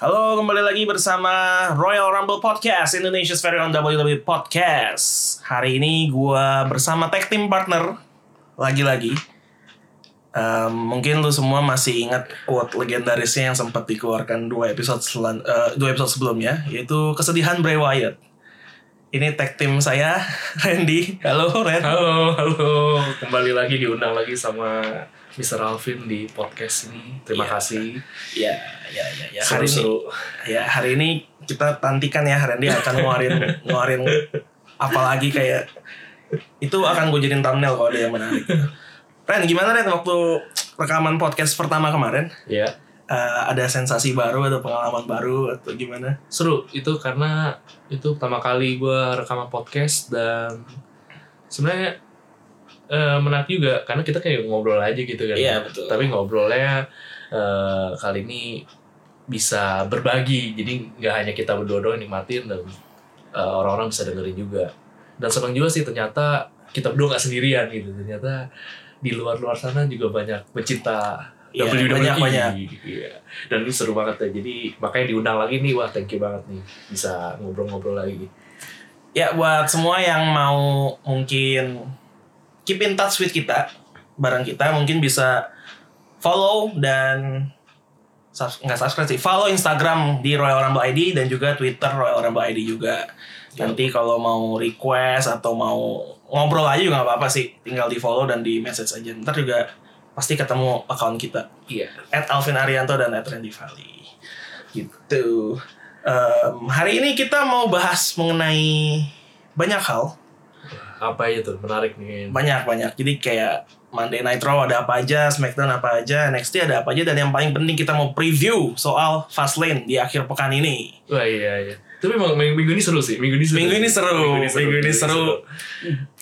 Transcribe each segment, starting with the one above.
Halo, kembali lagi bersama Royal Rumble Podcast, Indonesia's very own WWE Podcast. Hari ini gua bersama tag team partner lagi-lagi. Em, mungkin lu semua masih ingat quote legendarisnya yang sempat dikeluarkan dua episode selan, eh, dua episode sebelumnya, yaitu kesedihan Bray Wyatt. Ini tag team saya, Randy. Halo, Ren. Halo, halo. Kembali lagi diundang lagi sama Mr. Alvin di podcast ini. Terima Iya. kasih. Ya, ya, ya, ya. Hari ini, ya hari ini kita tantikan ya Randy akan ngeluarin ngeluarin apalagi kayak itu akan gue jadiin thumbnail kalau ada yang menarik. Ren, gimana Ren waktu rekaman podcast pertama kemarin? Ya, Eh, ada sensasi baru atau pengalaman baru atau gimana? seru. Itu karena itu pertama kali gue rekaman podcast dan sebenarnya eh, menarik juga karena kita kayak ngobrol aja gitu kan. Iya, betul. Tapi ngobrolnya eh, kali ini bisa berbagi. Jadi nggak hanya kita berdua doang yang nikmatin dan eh, orang-orang bisa dengerin juga. Dan senang juga sih ternyata kita berdua nggak sendirian gitu. Ternyata di luar-luar sana juga banyak pecinta Iya, WWE. banyak-banyak. Iya. Dan ini seru banget ya. Jadi makanya diundang lagi nih. Wah, thank you banget nih bisa ngobrol-ngobrol lagi. Ya buat semua yang mau mungkin keep in touch with kita, bareng kita mungkin bisa follow dan nggak subscribe sih, follow Instagram di Royal Rumble ID dan juga Twitter Royal Rumble ID juga. Nanti kalau mau request atau mau ngobrol aja juga nggak apa-apa sih, tinggal di follow dan di message aja. Ntar juga pasti ketemu account kita Iya. at Alvin Arianto dan at Randy Valley. Gitu. Em, hari ini kita mau bahas mengenai banyak hal, Apa aja tuh? Menarik nih. banyak banyak. Jadi kayak Monday Night Raw ada apa aja, SmackDown apa aja, NXT ada apa aja, dan yang paling penting kita mau preview soal Fastlane di akhir pekan ini. Wah iya iya. Tapi emang minggu, minggu ini seru sih. Minggu ini seru. Minggu ini seru, minggu ini seru.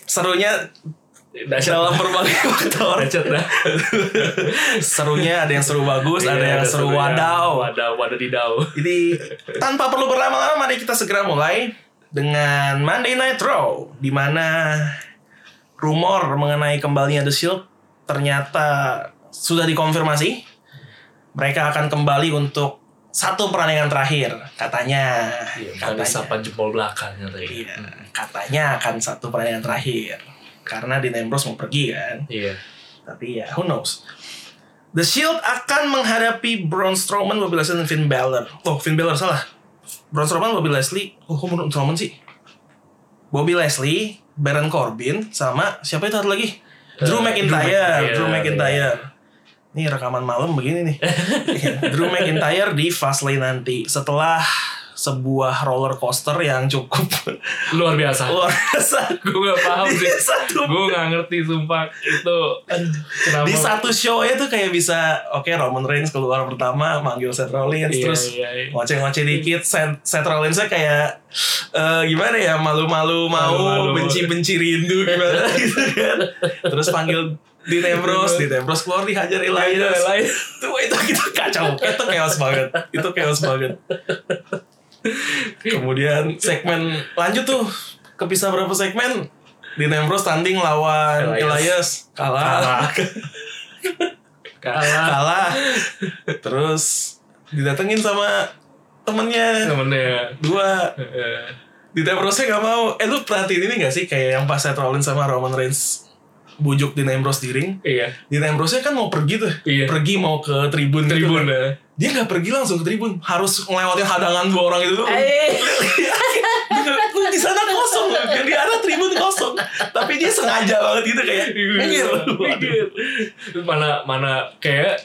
Serunya Dahsyat. dalam berbagai faktor. Dah. Serunya ada yang seru bagus, ada Iya, yang seru wadaw. Wadaw, wadaw Jadi tanpa perlu berlama-lama mari kita segera mulai dengan Monday Night Raw di mana rumor mengenai kembalinya The Shield ternyata sudah dikonfirmasi. Mereka akan kembali untuk satu pertandingan terakhir katanya. Iya, katanya. isapan jempol belakangnya tadi. Iya, katanya akan satu pertandingan terakhir. Karena Dean Ambrose mau pergi kan. Iya. Tapi ya, who knows. The Shield akan menghadapi Braun Strowman, Bobby Leslie, dan Finn Balor. Oh, Finn Balor salah. Braun Strowman, Bobby Leslie. Oh, kok Braun Strowman sih? Bobby Leslie, Baron Corbin, sama siapa itu satu lagi? Drew Eh, McIntyre. Drew Drew McIntyre, McIntyre. Ini rekaman malam begini nih. Drew McIntyre di Fastlane nanti. Setelah sebuah roller coaster yang cukup Luar biasa. luar biasa. gue gak paham Di sih. satu gue gak ngerti sumpah itu kenapa di satu show ya tuh kayak bisa oke Roman Reigns keluar pertama manggil Seth Rollins Iya, terus iya, iya. ngoceh-ngoceh dikit Seth, Seth Rollinsnya kayak eh, gimana ya malu-malu mau benci-benci rindu gimana gitu kan terus panggil Dean Ambrose Dean Ambrose keluar dihajar Elias Elias. itu itu itu kacau itu chaos banget itu chaos banget kemudian segmen lanjut tuh. Kepisah berapa segmen? Dean Ambrose tanding lawan Elias. Elias. Kalah. Kalah. Kalah. Kalah. Terus didatengin sama temennya. Temennya. Dua. Di Ambrose nggak mau. Eh lu perhatiin ini gak sih? Kayak yang pas Seth Rollins sama Roman Reigns bujuk Dean Ambrose di ring iya Dean Ambrose kan mau pergi tuh Iya. pergi mau ke tribun gitu tribun kan. ya dia nggak pergi langsung ke tribun harus ngelewatin hadangan dua orang itu tuh Eh. Di sana kosong. Yang di arah tribun kosong. Tapi dia sengaja banget gitu kayak minggir. Minggir. mana mana kayak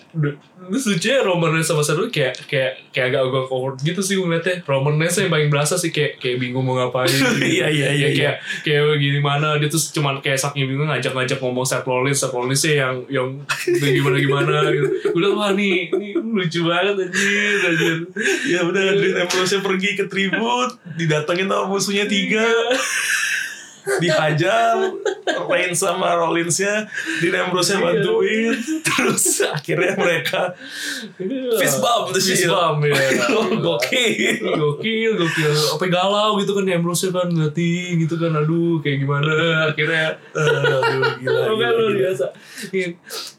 lucu ya Roman Reigns sama Seth kayak kayak kayak agak agak awkward gitu sih ngeliatnya. Roman Reigns yang paling berasa sih kayak kayak bingung mau ngapain gitu. Iya, iya, iya, Kayak- kayak kayak gini mana. Dia tuh cuman kayak saking bingung ngajak-ngajak ngomong Seth Rollins. Seth Rollins sih yang yang gimana gimana gitu. Gue bilang wah nih ini lucu banget anjir anjir. Ya udah Dean Ambrose pergi ke tribun didatengin sama musuhnya tiga dihajar Reigns sama Rollinsnya Dean Ambrose bantuin terus akhirnya mereka fist bump the Fist bump, ya. gokil. Gokil gokil. Apa galau gitu kan Ambrose kan ngeliatin gitu kan aduh kayak gimana? Akhirnya aduh gila, gila, luar gila. biasa.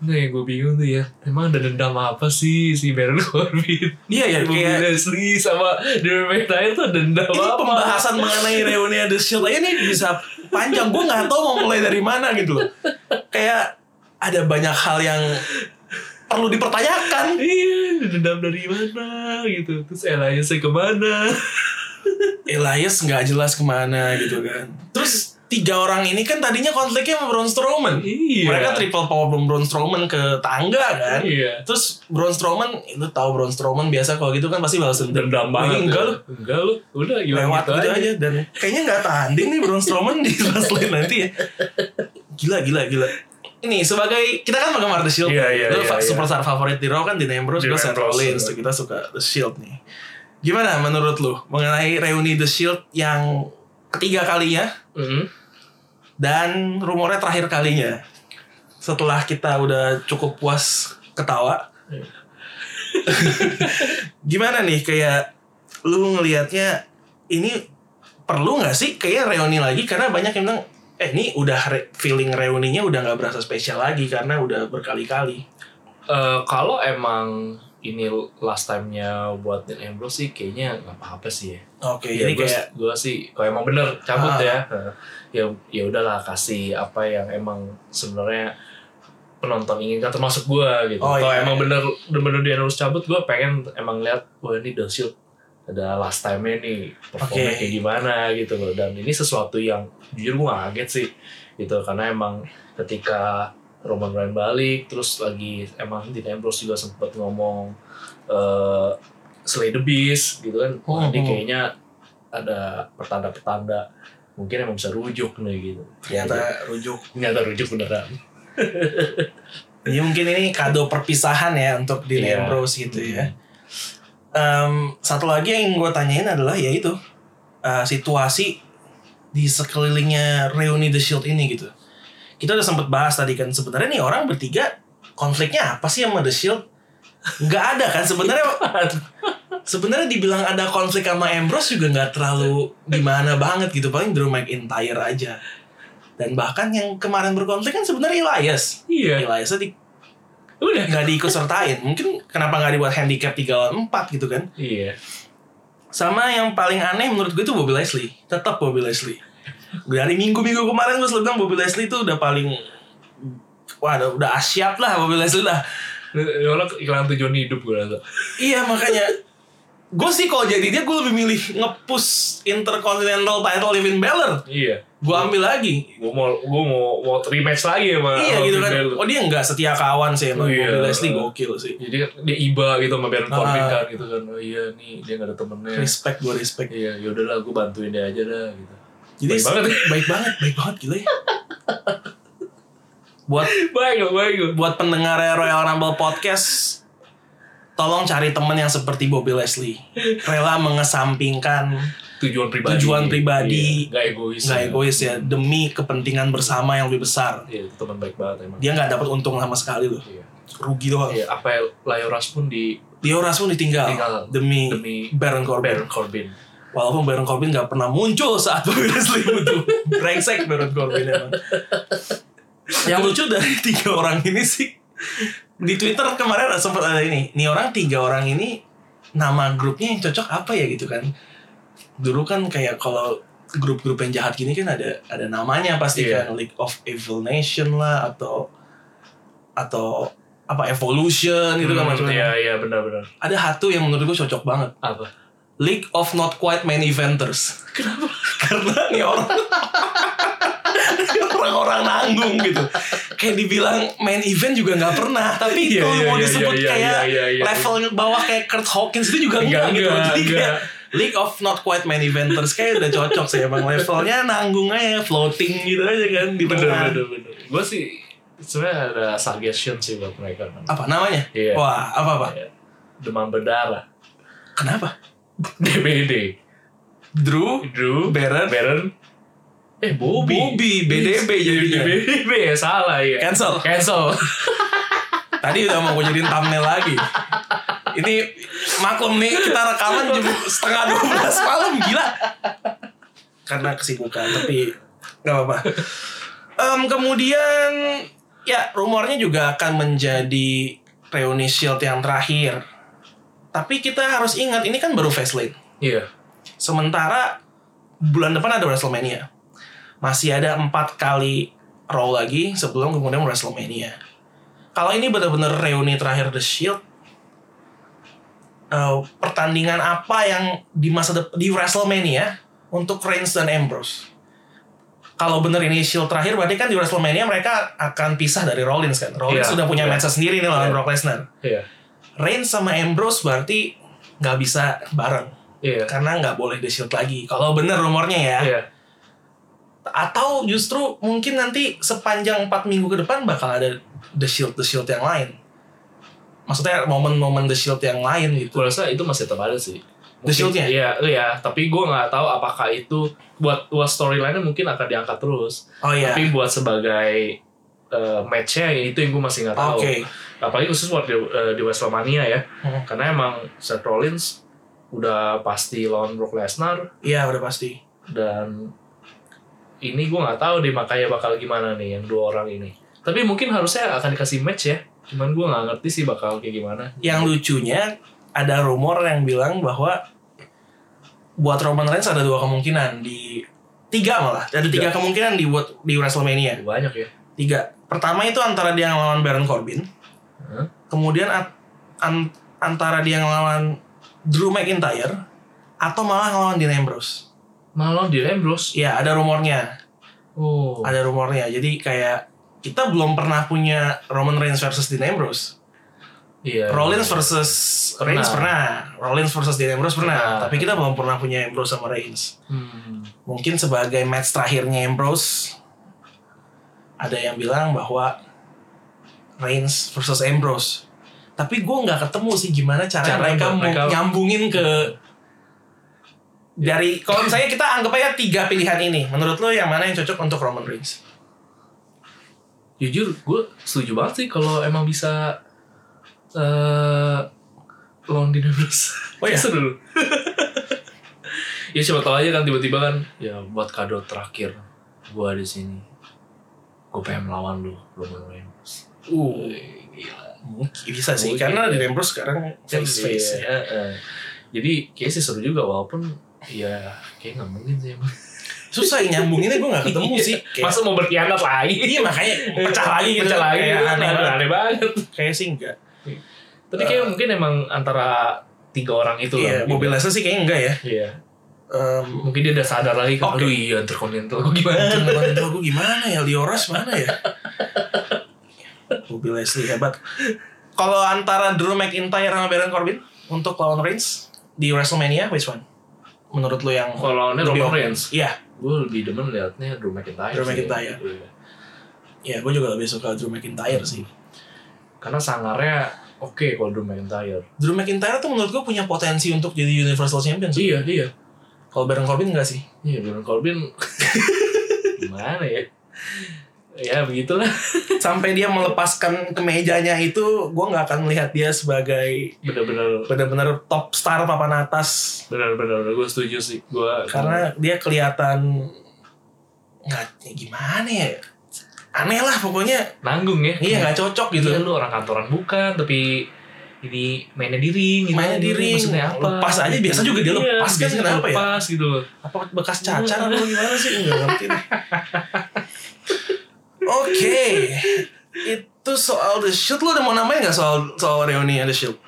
Nah yang gue bingung tuh ya emang ada dendam apa sih si Baron Corbin? Iya ya kayak Leslie sama Drew McIntyre tuh dendam ini apa? pembahasan mengenai reuni The Shield nih bisa panjang. Gue nggak tahu mau mulai dari mana gitu loh. Kayak ada banyak hal yang perlu dipertanyakan. Iya dendam dari mana gitu. Terus Elias ke mana? Elias nggak jelas ke mana gitu kan. Terus tiga orang ini kan tadinya konfliknya sama Braun Strowman Iya. mereka triple power bomb Braun Strowman ke tangga kan Iya. terus Braun Strowman itu tahu Braun Strowman biasa kalau gitu kan pasti balas dendam dendam banget enggak ya. lu enggak lu udah hilang lewat gitu gitu aja aja dan kayaknya nggak tanding nih Braun Strowman di Fastlane nanti ya gila gila gila ini sebagai kita kan penggemar The Shield Iya, iya, Lu iya, iya. superstar favorit di Raw kan Dean Ambrose gue Seth Rollins iya. kita suka The Shield nih gimana menurut lu mengenai reuni The Shield yang ketiga kalinya Mhm. Dan rumornya terakhir kalinya setelah kita udah cukup puas ketawa gimana nih kayak lu ngelihatnya ini perlu nggak sih kayak reuni lagi karena banyak yang bilang eh ini udah re- feeling reuninya udah nggak berasa spesial lagi karena udah berkali-kali Eh, kalau emang ini last time-nya buat Dean Ambrose sih kayaknya nggak apa-apa sih ya. oke Iya, jadi gua, kayak gua sih kalau emang bener cabut Ah. ya. eh, Ya ya udahlah kasih apa yang emang sebenarnya penonton inginkan termasuk gua gitu. Oh, kalau iya. emang bener bener Dean Ambrose cabut gua pengen emang lihat wah ini The Shield ada last time-nya nih performnya Oke. kayak gimana gitu loh dan ini sesuatu yang jujur gua kaget sih gitu karena emang ketika Roman Reigns balik terus lagi emang Dean Ambrose juga sempat ngomong eh Slay the Beast gitu kan ini hmm. kayaknya ada pertanda-pertanda mungkin emang bisa rujuk nih gitu ternyata rujuk ternyata rujuk beneran Jadi mungkin ini kado perpisahan ya untuk Dean Iya. Ambrose gitu ya. Em, satu lagi yang gue tanyain adalah ya itu eh, situasi di sekelilingnya reuni The Shield ini gitu. Kita udah sempet bahas tadi kan sebenarnya nih orang bertiga konfliknya apa sih sama The Shield? Nggak ada kan sebenarnya. sebenarnya dibilang ada konflik sama Ambrose juga nggak terlalu gimana banget gitu. Paling Drew McIntyre aja. Dan bahkan yang kemarin berkonflik kan sebenarnya Elias. iya. Eliasnya di udah. nggak diikut sertain mungkin kenapa nggak dibuat handicap 3 lawan 4 gitu kan. Iya. Sama yang paling aneh menurut gue itu Bobby Leslie. Tetap Bobby Leslie. Dari minggu-minggu kemarin gue selalu bilang Bobby Leslie itu udah paling wah udah, udah asyap lah Bobby Leslie lah. Orang iklan tujuan hidup gue rasa. Iya makanya gue sih kalau jadi dia gue lebih milih nge-push Intercontinental title Living Balor iya gue ambil lagi gue mau gue mau mau rematch lagi sama iya sama gitu kan Balor. oh dia nggak setia kawan sih emang Iya. Bobby Leslie gokil sih jadi dia iba gitu sama Baron Corbin Ah. kan gitu kan oh iya nih dia gak ada temennya respect gue respect iya yaudahlah gue bantuin dia aja dah gitu Jadi Baik banget. baik banget, baik banget gila ya. buat baik baik buat pendengar Royal Rumble podcast tolong cari temen yang seperti Bobby Leslie. Rela mengesampingkan tujuan pribadi. Tujuan pribadi. Iya, nggak egois nggak egois ya. Demi kepentingan bersama yang lebih besar. Iya itu teman baik banget emang. Dia nggak dapat untung sama sekali loh. Iya. Rugi doang. Iya apa ya, Layoras pun di Dioras pun ditinggal Tinggal. demi, demi Baron Corbin. Baron Corbin. Walaupun Baron Corbin nggak pernah muncul saat Bobby Leslie butuh brengsek Baron Corbin emang. Yang lucu dari tiga orang ini sih di Twitter kemarin sempat ada ini nih orang tiga orang ini nama grupnya yang cocok apa ya gitu kan dulu kan kayak kalau grup-grup yang jahat gini kan ada ada namanya pasti Iya. kan League of Evil Nation lah atau atau apa Evolution gitu kan Hmm, macam iya iya benar-benar ada satu yang menurut gue cocok banget apa League of Not Quite Main Eventers. Kenapa? Karena nih orang orang-orang nanggung gitu. Kayak dibilang main event juga nggak pernah. Tapi Iya, kalau iya, mau iya, disebut iya, kayak iya, iya, iya. level bawah kayak Kurt Hawkins itu juga Enggak, enggak, gitu. enggak, Jadi kayak enggak. League of Not Quite Main Eventers kayak udah cocok sih emang levelnya nanggung aja floating gitu aja kan di bener tengah. bener bener gue sih sebenarnya ada suggestion sih buat mereka Apa namanya? Iya. Wah, apa apa? Kayak demam berdarah Kenapa? DBD Drew, Drew Baron, Baron eh Bobby Bobby, BDB jadinya. BDB ya salah ya Cancel. cancel Tadi udah mau gue jadiin thumbnail lagi. Ini maklum nih kita rekaman jam setengah 12 malam gila. Karena kesibukan tapi nggak apa-apa. Em, kemudian ya rumornya juga akan menjadi reuni Shield yang terakhir. Tapi kita harus ingat ini kan baru Fastlane. iya Sementara bulan depan ada WrestleMania. Masih ada empat kali Raw lagi sebelum kemudian WrestleMania. Kalau ini benar-benar reuni terakhir The Shield, eh, pertandingan apa yang di masa dep- di WrestleMania untuk Reigns dan Ambrose? Kalau bener ini Shield terakhir, berarti kan di WrestleMania mereka akan pisah dari Rollins kan. Rollins Iya, sudah punya iya. match sendiri nih lawan Iya. Brock Lesnar. iya Reigns sama Ambrose berarti nggak bisa bareng iya karena nggak boleh The Shield lagi. Kalau bener rumornya ya. iya Atau justru mungkin nanti sepanjang 4 minggu ke depan bakal ada The Shield The Shield yang lain. Maksudnya momen-momen The Shield yang lain gitu. gue rasa itu masih tetap ada sih The Shield-nya? iya iya tapi gue nggak tahu apakah itu buat buat storyline mungkin akan diangkat terus Oh iya. tapi buat sebagai eh, match-nya ya itu yang gue masih nggak tahu Oke. apalagi khusus buat di, eh, di Wrestlemania ya Hmm. karena emang Seth Rollins udah pasti lawan Brock Lesnar Iya udah pasti. dan ini gue nggak tahu deh makanya bakal gimana nih yang dua orang ini. Tapi mungkin harusnya akan dikasih match ya. Cuman gue nggak ngerti sih bakal kayak gimana. Yang lucunya ada rumor yang bilang bahwa buat Roman Reigns ada dua kemungkinan di tiga malah. Ada tiga, Tiga. kemungkinan di buat di WrestleMania. Banyak ya? Tiga. Pertama itu antara dia ngelawan Baron Corbin. Hah? kemudian at- an- antara dia ngelawan Drew McIntyre atau malah ngelawan Dean Ambrose malah di Ambrose ya ada rumornya. Oh. Ada rumornya. Jadi kayak kita belum pernah punya Roman Reigns versus Dean Ambrose. Iya. Rollins versus Pernah. Reigns pernah. Rollins versus Dean Ambrose pernah. Pernah. tapi kita belum pernah punya Ambrose sama Reigns. Hmm. mungkin sebagai match terakhirnya Ambrose ada yang bilang bahwa Reigns versus Ambrose. Tapi gue nggak ketemu sih gimana cara, Cara mereka mereka- nyambungin ke dari kalau misalnya kita anggap aja tiga pilihan ini menurut lo yang mana yang cocok untuk Roman Reigns? Jujur gue setuju banget sih kalau emang bisa eh lawan Dean Ambrose Oh iya? Seru. Dulu ya siapa tahu aja kan tiba-tiba kan ya buat kado terakhir gue di sini. Gue pengen melawan lu Roman Reigns. Uh. Gila. Mungkin bisa sih Mungkin, karena ya. Dean Ambrose sekarang face face Iya, ya. eh. jadi kayak sih seru juga walaupun ya kayak nggak mungkin sih emang. Susah ya nyambunginnya gue nggak ketemu sih. Kayak, masa mau berkhianat lagi? Iya makanya pecah lagi gitu pecah lagi. kayak aneh aneh, banget. aneh banget. Kayak sih enggak tapi kayak mungkin emang antara tiga orang itu iya lah. Leslie sih kayaknya enggak ya. Iya. Em, mungkin dia udah sadar lagi kan aduh iya interkontinental gue gimana? Intercontinental gue gimana ya? Lioras mana ya? Bobby Leslie hebat. Kalau antara Drew McIntyre sama Baron Corbin untuk lawan Reigns di WrestleMania which one menurut lo yang kalau lawannya lebih Roman? Reigns. Iya. Gue lebih demen liatnya Drew McIntyre Drew sih. McIntyre. Iya. ya gue juga lebih suka Drew McIntyre sih. Karena sangarnya oke kalau Drew McIntyre. Drew McIntyre tuh menurut gue punya potensi untuk jadi Universal Champion sih. Iya iya. Kalau Baron Corbin enggak sih? Iya Baron Corbin. Gimana ya ya begitulah. Sampai dia melepaskan kemejanya itu gue nggak akan melihat dia sebagai bener-bener. benar-benar top star papan atas. Bener-bener gue setuju sih. Gue karena dia kelihatan nggak ya gimana ya? Aneh lah pokoknya. Nanggung ya. Iya nggak cocok gitu. Iya, lu orang kantoran bukan tapi ini mainnya di ring gitu. Mainnya di ring. maksudnya apa? Lepas aja, biasa juga dia Iya, lepas kan, biasa kenapa ya? lepas gitu. Loh apa bekas cacar atau gimana sih? Nggak ngerti oke itu soal The Shield lu udah mau nambahin nggak soal soal reuni The Shield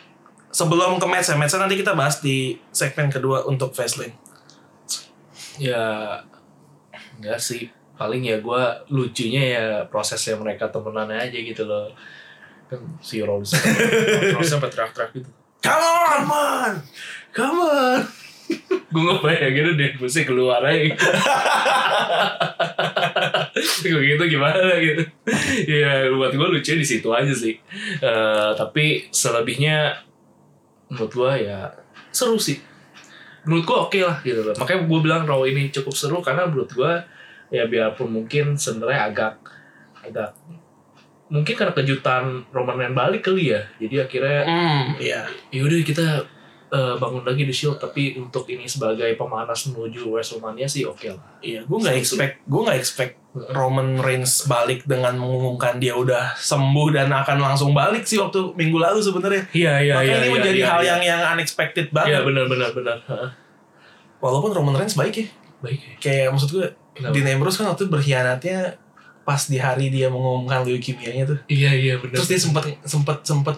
sebelum ke match ya, match nanti kita bahas di segmen kedua untuk Fastlane. Ya enggak sih. Paling ya gue lucunya ya prosesnya mereka temenannya aja gitu loh. Kan si Rollins Rollins sampai teriak-teriak gitu. Come on! Come on! Come on! Gue ngebayangin deh, mesti keluar aja. gue gitu gimana gitu. ya buat gue lucu di situ aja sih. Eh, tapi selebihnya menurut gue ya seru sih. Menurut gue oke lah gitu loh. Makanya gue bilang Raw ini cukup seru karena menurut gue ya biarpun mungkin sebenarnya agak agak mungkin karena kejutan Roman Reigns balik kali ya. Jadi akhirnya Hmm, iya. yaudah kita eh, bangun lagi di Shield tapi untuk ini sebagai pemanas menuju WrestleMania sih oke lah. Iya, gue nggak expect, gue nggak expect Roman Reigns balik dengan mengumumkan dia udah sembuh dan akan langsung balik sih waktu minggu lalu sebenarnya. Iya iya Makanya ini menjadi hal yang yang unexpected Iya banget. benar benar benar. Heeh. Walaupun Roman Reigns baik ya. Baik. ya. Kayak maksud gue, Kenapa? Dean Ambrose kan waktu berkhianatnya pas di hari dia mengumumkan leukemia-nya tuh. Iya iya benar. Terus dia sempat sempat sempat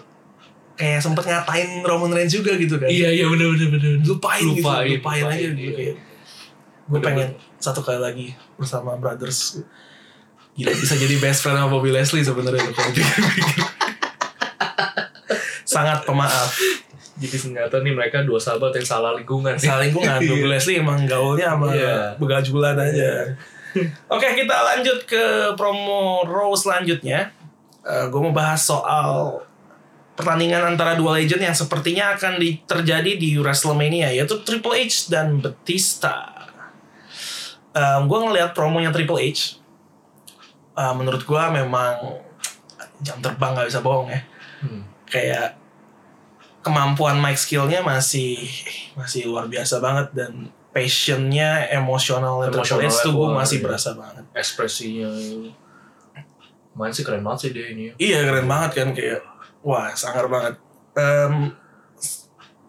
kayak sempat ngatain Roman Reigns juga gitu kan. Iya iya benar benar benar. lupain, Lupain, gitu, lupain, aja lupain, gitu iya. kayak gue pengen satu kali lagi bersama brothers gila bisa jadi best friend sama Bobby Leslie sebenarnya kalau sangat pemaaf Jadi ternyata nih mereka dua sahabat yang salah lingkungan. salah lingkungan Bobby Leslie emang gaulnya sama Iya. begajulan aja oke kita lanjut ke promo Raw selanjutnya gue mau bahas soal pertandingan antara dua legend yang sepertinya akan di- terjadi di WrestleMania yaitu Triple H dan Batista. gue ngelihat promonya Triple H, eh, menurut gue memang jam terbang nggak bisa bohong ya. Hmm. Kayak kemampuan mic skillnya masih masih luar biasa banget dan passionnya emosionalnya Triple H tuh gue masih iya. berasa banget. Ekspresinya main sih keren banget sih dia ini. Iya keren banget kan kayak wah sangar banget. Em,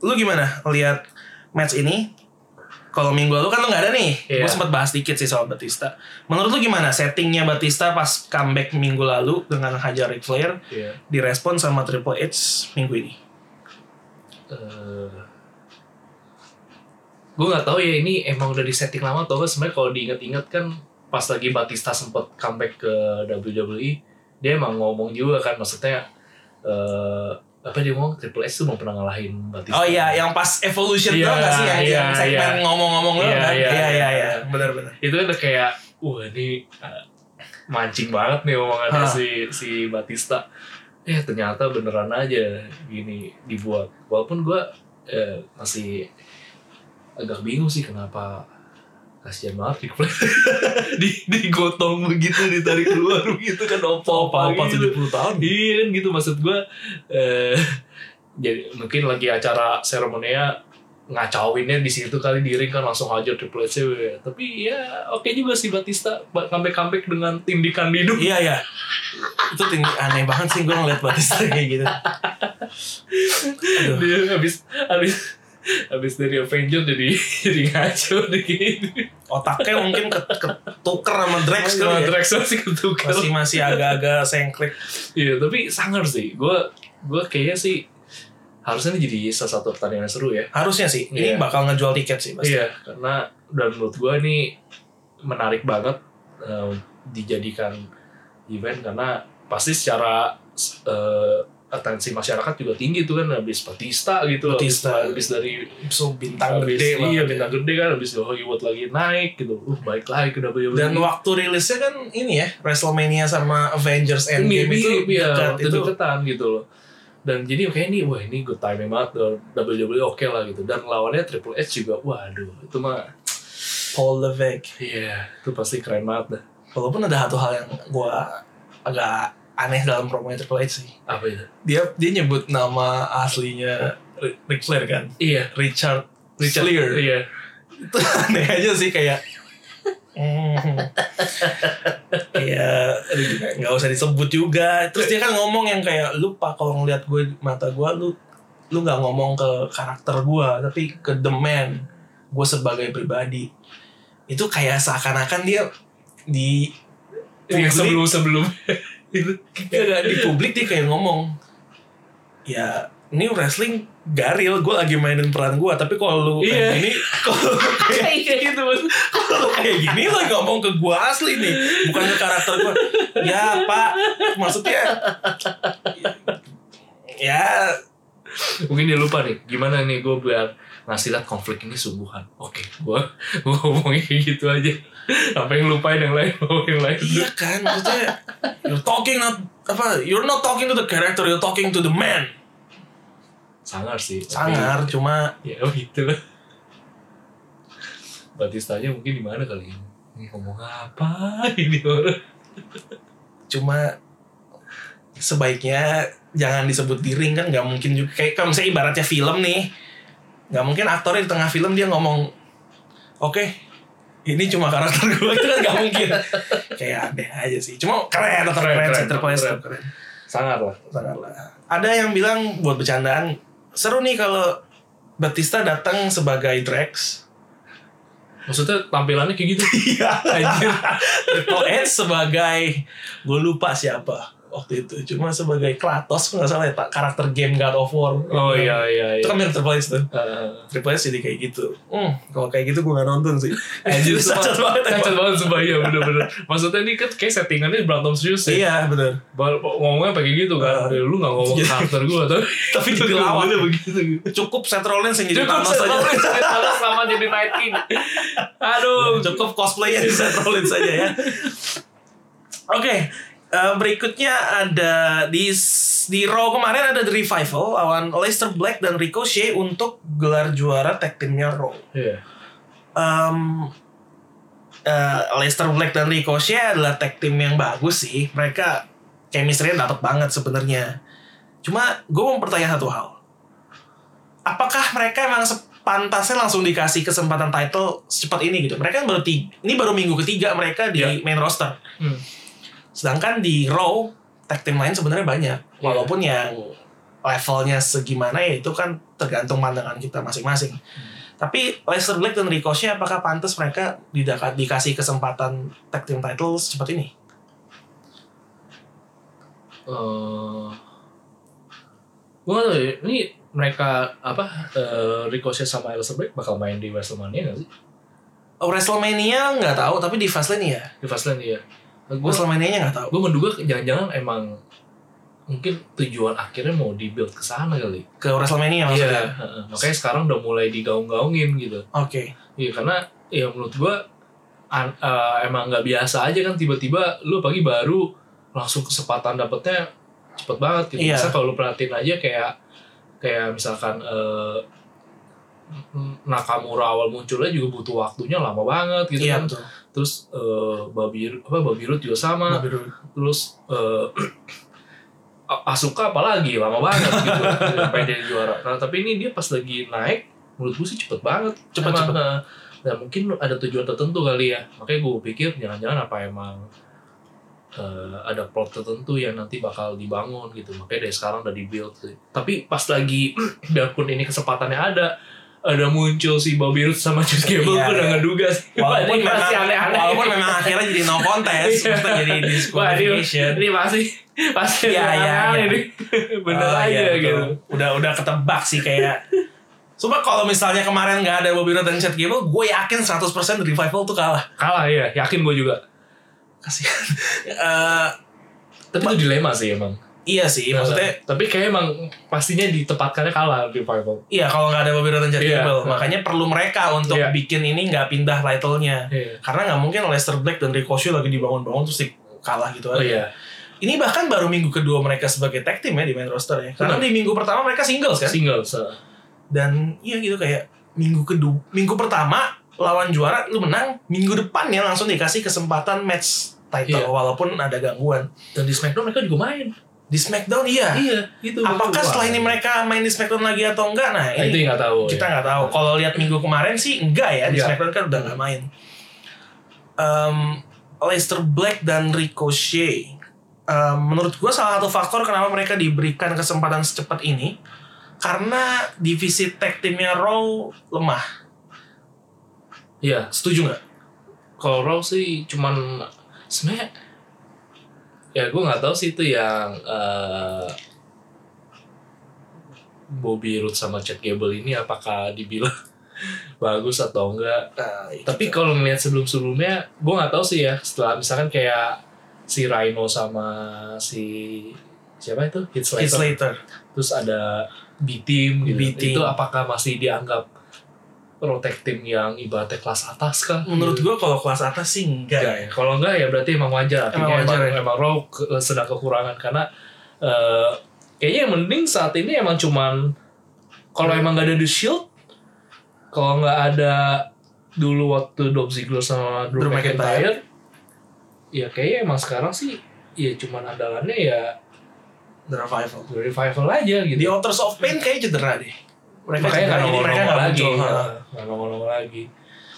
lu gimana lihat match ini? Kalau minggu lalu kan lu nggak ada nih. Iya. Gue sempat bahas dikit sih soal Batista. Menurut lu gimana settingnya Batista pas comeback minggu lalu dengan hajar Ric Flair Iya. direspon sama Triple H minggu ini? Eh, gue nggak tahu ya ini emang udah di setting lama atau sebenarnya kalau diingat-ingat kan pas lagi Batista sempet comeback ke WWE dia emang ngomong juga kan maksudnya eh apa dia ngomong Triple H tuh mau pernah ngalahin Batista Oh iya, yang pas Evolution Iya, tuh nggak sih yang, iya, yang segmen iya. ngomong-ngomong lu Iya, kan? iya, Iya iya iya. iya, benar-benar. itu kan udah kayak wah ini eh, mancing banget nih omongannya Hah. si si Batista eh ternyata beneran aja gini dibuat walaupun gue eh, masih agak bingung sih kenapa kasihan banget Ric Flair di digotong begitu ditarik keluar begitu kan opa-opa Opa-opa gitu. 70 tahun. iya kan gitu maksud gue eh, jadi mungkin lagi acara seremoninya ngacauinnya di situ kali di ring kan langsung hajar Triple H ya. tapi ya oke juga sih Batista comeback comeback dengan tindikan hidup Iya iya. Itu ting- aneh banget sih gue ngeliat Batista kayak gitu. Aduh. dia habis habis habis dari Avenger jadi jadi ngaco deh gitu Otaknya mungkin ke- ketuker sama Drex kali sama ya. Drax masih ketukar Masih masih agak-agak sengklek. iya tapi sangar sih gue gue kayaknya sih harusnya ini jadi salah satu pertandingan seru ya Harusnya sih. Ini Iya. bakal ngejual tiket sih pasti. Iya, karena dan menurut gue ini menarik banget eh, dijadikan event karena pasti secara eh, atensi masyarakat juga tinggi tuh kan habis Batista gitu Batista. habis, habis dari So bintang habis, gede iya banget. bintang gede kan habis Hollywood lagi naik gitu uh baik lagi ke WWE Dan waktu rilisnya kan ini ya WrestleMania sama Avengers Endgame itu ya, dekat itu. deketan gitu loh dan jadi kayak ini wah ini good timing banget WWE oke lah gitu dan lawannya Triple H juga waduh itu mah Paul Levesque. iya itu pasti keren banget dah Walaupun ada satu hal yang gua agak aneh dalam promonya Triple H sih. apa itu? Dia dia nyebut nama aslinya Ri- Ric Flair kan. iya. Richard Richard Flair. iya. Itu aneh aja sih kayak hmm, kayak aduh, nggak usah disebut juga. Terus dia kan ngomong yang kayak lu pak kalau ngeliat gue mata gue lu lu nggak ngomong ke karakter gue tapi ke the man gue sebagai pribadi. Itu kayak seakan-akan dia di Iya, publik. sebelum sebelum Gak, di publik dia kayak ngomong ya ini wrestling garil gue lagi mainin peran gue tapi kalau lu Iya. kayak gini kalau kayak gitu kalau kayak gini lo ngomong ke gue asli nih bukan ke karakter gue ya pak. Maksudnya ya mungkin dia lupa nih gimana nih gue biar ngasih lihat konflik ini sungguhan. Oke gue gue ngomongnya kayak gitu aja apa yang lupain yang lain bawa yang lain? Iya kan maksudnya you're talking not apa you're not talking to the character you're talking to the man. Sangar sih tapi- sangar cuma ya gitu lah. Batista aja mungkin di mana kali ini ini ngomong apa ini orang? cuma sebaiknya jangan disebut di ring kan nggak mungkin juga. Kayak kalau misalnya ibaratnya film nih nggak mungkin aktornya di tengah film dia ngomong oke ini cuma karakter gue itu kan nggak mungkin kayak aneh aja sih. Cuma keren tetap Keren, keren, keren, center keren. keren. Sangar lah. Sangat lah. ada yang bilang buat bercandaan seru nih kalau Batista datang sebagai Drax maksudnya tampilannya kayak gitu? Iya. Anjir. Triple H sebagai gue lupa siapa waktu itu. Cuma sebagai Kratos nggak salah ya karakter game God of War. Oh iya iya itu iya. kan mirip Triple H tuh. Eh, Triple H jadi kayak gitu. Hmm, kalau kayak gitu gue nggak nonton sih. Anjir, cacat banget cacat banget sumpah. Iya bener-bener. Maksudnya ini kan kayak settingannya berantem serius ya iya benar Bal- Ngomongnya pakai gitu kan? Uh, Lu gak ngomong iya. karakter gue Tapi tapi jadi lawan. Begitu? Gitu cukup Seth Rollins yang jadi Cukup Thanos Seth aja. Rollins Thanos sama jadi Night King. Aduh. Cukup cosplaynya di Seth Rollins saja ya. Oke eh, berikutnya ada di di Raw kemarin ada The Revival lawan Leicester Black dan Ricochet untuk gelar juara tag teamnya Raw Iya um, eh, Leicester Black dan Ricochet adalah tag team yang bagus sih. Mereka chemistry-nya dapat banget sebenarnya. Cuma gue mau bertanya satu hal. Apakah mereka emang sepantasnya langsung dikasih kesempatan title secepat ini gitu? Mereka kan baru tiga, ini baru minggu ketiga mereka di Iya. main roster. Hmm. Sedangkan di Raw tag team lain sebenarnya banyak. Walaupun yang levelnya segimana ya itu kan tergantung pandangan kita masing-masing. Tapi Leicester Black dan Ricochet apakah pantas mereka dikasih kesempatan tag team title secepat ini? Eh, gue gak tau ya, ini mereka apa eh, Ricochet sama Aleister Black bakal main di WrestleMania gak sih? Oh, WrestleMania nggak tahu, tapi di Fastlane ya. Di Fastlane ya. Gue WrestleMania nggak tahu. gue menduga jangan-jangan emang mungkin tujuan akhirnya mau dibuild ke sana kali. Ke WrestleMania maksudnya. heeh. Makanya sekarang udah mulai digaung-gaungin gitu. Oke. Iya karena ya menurut an- eh, emang nggak biasa aja kan tiba-tiba lu pagi baru langsung kesempatan dapetnya cepet banget gitu. Iya. Misal kalau lu perhatiin aja kayak kayak misalkan eh, Nakamura awal munculnya juga butuh waktunya lama banget gitu Iya kan. betul. Terus eh Babi apa Babi Root juga sama. Roode. Terus A- Asuka apalagi lama banget gitu sampai jadi juara. Nah, tapi ini dia pas lagi naik menurut gue sih cepet banget. Cepet, Emang, cepet. eh, Dan mungkin ada tujuan tertentu kali ya. Makanya gue pikir jangan-jangan apa emang eh, ada plot tertentu yang nanti bakal dibangun gitu. Makanya dari sekarang udah di-build sih. Tapi pas lagi biarpun ini kesempatannya ada ada muncul si Bobby Roode sama Chris Gable Iya, gue udah iya. ngeduga sih Walaupun Ini memang, masih aneh-aneh walaupun memang akhirnya jadi no contest, Iya. jadi ini, disqualification. ini pasti pasti Iya, iya, aneh iya. nih. Bener Oh, aja iya, gitu. Udah udah ketebak sih kayak Coba kalau misalnya kemarin nggak ada Bobby Roode dan Chad Gable, gue yakin 100% Revival tuh kalah. Kalah ya, yakin gue juga. Kasihan. Eh, Tapi itu dilema sih emang. Iya sih, maksudnya tapi kayak emang pastinya ditempatkannya kalah revival. Iya kalau nggak ada Bobby Roode dan Chad Iya. Gable, makanya perlu mereka untuk Iya. bikin ini nggak pindah title-nya. Iya. Karena nggak mungkin Leicester Black dan Ricochet lagi dibangun-bangun terus di- kalah gitu Oh aja. iya. Ini bahkan baru minggu kedua mereka sebagai tag team ya di main roster ya. Karena Benar. di minggu pertama mereka singles kan. Single. So. Dan iya gitu kayak minggu kedua, minggu pertama lawan juara lu menang, minggu depan ya langsung dikasih kesempatan match title Iya. walaupun ada gangguan. Dan di Smackdown mereka juga main. Di SmackDown iya. Iya, itu. Apakah setelah ini mereka main di SmackDown lagi atau enggak? Nah, Nah, itu ini yang nggak tahu. kita ya. nggak tahu. Kalau lihat minggu kemarin sih enggak ya di Enggak. SmackDown kan udah nggak main. Um, Leicester Black dan Ricochet. Um, menurut gue salah satu faktor kenapa mereka diberikan kesempatan secepat ini karena divisi tag timnya Raw lemah. Iya. Setuju nggak? Kalau Raw sih cuman sebenarnya ya gue nggak tahu sih itu yang eh, Bobby Roode sama Chad Gable ini apakah dibilang bagus atau enggak. Nah, tapi kalau ngeliat sebelum-sebelumnya gue nggak tahu sih ya setelah misalkan kayak si Rhino sama si siapa itu? Heath Slater, terus ada B team gitu itu apakah masih dianggap protect team yang ibaratnya kelas atas kah? Menurut Gitu. gua kalau kelas atas sih enggak. Enggak ya. Kalau enggak ya berarti emang wajar. Artinya Emang emang, wajar emang, ya? Raw ke- sedang kekurangan karena eh, kayaknya yang mending saat ini emang cuman kalau emang gak ada The Shield, kalau nggak ada dulu waktu Dolph Ziggler sama Drew, Drew McIntyre, ya kayaknya emang sekarang sih ya cuman andalannya ya The Revival. The Revival aja gitu. Di Authors of Pain kayak cedera deh. Mereka Makanya nggak mereka nongol-nongol nggak lagi, ya, Ha. nggak nongol-nongol lagi.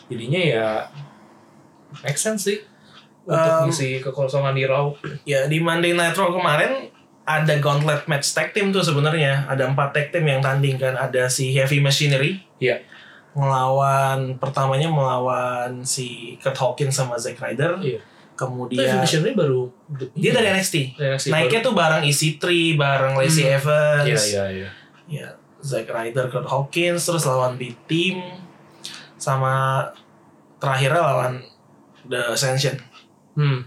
Jadinya ya make sense sih untuk Um, ngisi kekosongan di Raw. Ya di Monday Night Raw kemarin ada gauntlet match tag team tuh sebenarnya. Ada empat tag team yang tanding kan. Ada si Heavy Machinery Iya. melawan pertamanya melawan si Kurt Hawkins sama Zack Ryder. Iya. Kemudian Evolution ini baru dia dari NXT. Dari NXT Naiknya tuh bareng EC3, bareng Lacey Hmm. Evans. Iya iya iya. Zack Ryder, Kurt Hawkins, terus lawan B Team sama terakhirnya lawan The Ascension. Hmm.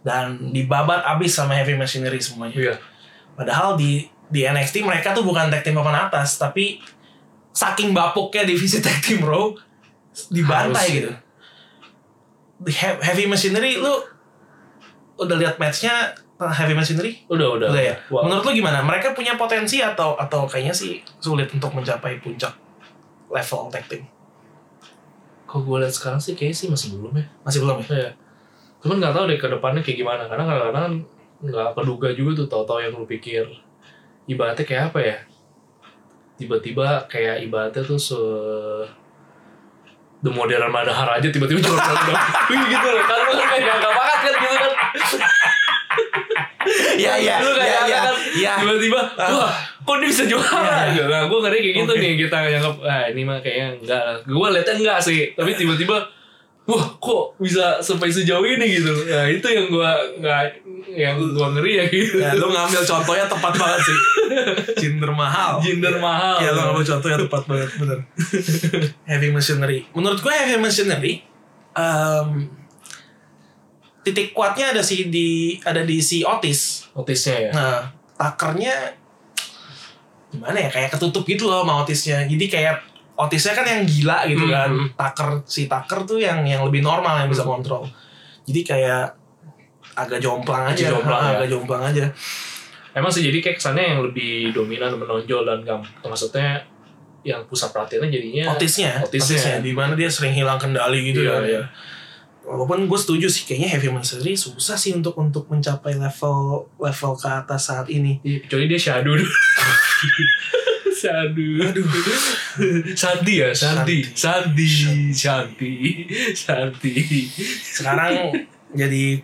Dan dibabat abis sama Heavy Machinery semuanya. Iya. Padahal di di NXT mereka tuh bukan tag team papan atas, tapi saking bapuknya divisi tag team Raw dibantai Harus. gitu. Di He- Heavy Machinery lu udah lihat matchnya Heavy Machinery? Udah udah. Udah ya. Wah. Menurut lu gimana? Mereka punya potensi atau atau kayaknya sih sulit untuk mencapai puncak level tag team? Kalau gue lihat sekarang sih kayaknya sih masih belum ya. Masih belum ya? Iya. Cuman nggak tahu deh ke depannya kayak gimana. Karena kadang-kadang kan nggak keduga juga tuh tahu-tahu yang lu pikir ibaratnya kayak apa ya? Tiba-tiba kayak ibaratnya tuh se The Modern Madahar aja tiba-tiba cuma gitu loh kan lu kan kayak gak banget kan gitu kan Iya iya Lu kayak kan Iya. tiba-tiba wah kok dia bisa juara gitu. Nah, gue ngeri kayak gitu Oke. nih kita nganggap ah ini mah kayaknya enggak lah. Gue liatnya enggak sih, tapi tiba-tiba wah kok bisa sampai sejauh ini gitu. Nah, itu yang gua nggak yang gua ngeri ya gitu. Ya, lu ngambil contohnya tepat banget sih. Jinder mahal. Jinder mahal. Ya, lu ngambil contohnya tepat banget, bener. heavy machinery. Menurut gue heavy machinery, um, titik kuatnya ada si di ada di si Otis. Otisnya ya. Nah, takernya gimana ya? Kayak ketutup gitu loh sama Otisnya. Jadi kayak Otisnya kan yang gila gitu Hmm, kan. hmm. Taker si Taker tuh yang yang lebih normal yang bisa kontrol. Jadi kayak agak jomplang aja, Agak jomplang, ya. agak jomplang aja. Emang sih jadi kayak kesannya yang lebih dominan menonjol dan gam maksudnya yang pusat perhatiannya jadinya Otisnya, Otisnya. Otisnya, di mana dia sering hilang kendali gitu Iya, kan. iya. Walaupun gue setuju sih kayaknya heavy machinery susah sih untuk untuk mencapai level level ke atas saat ini. Iya, Kecuali dia Shadow dulu. Shadow. Aduh. Sandi ya, Sandi. Sandi. Sandi. Sandi. Sekarang jadi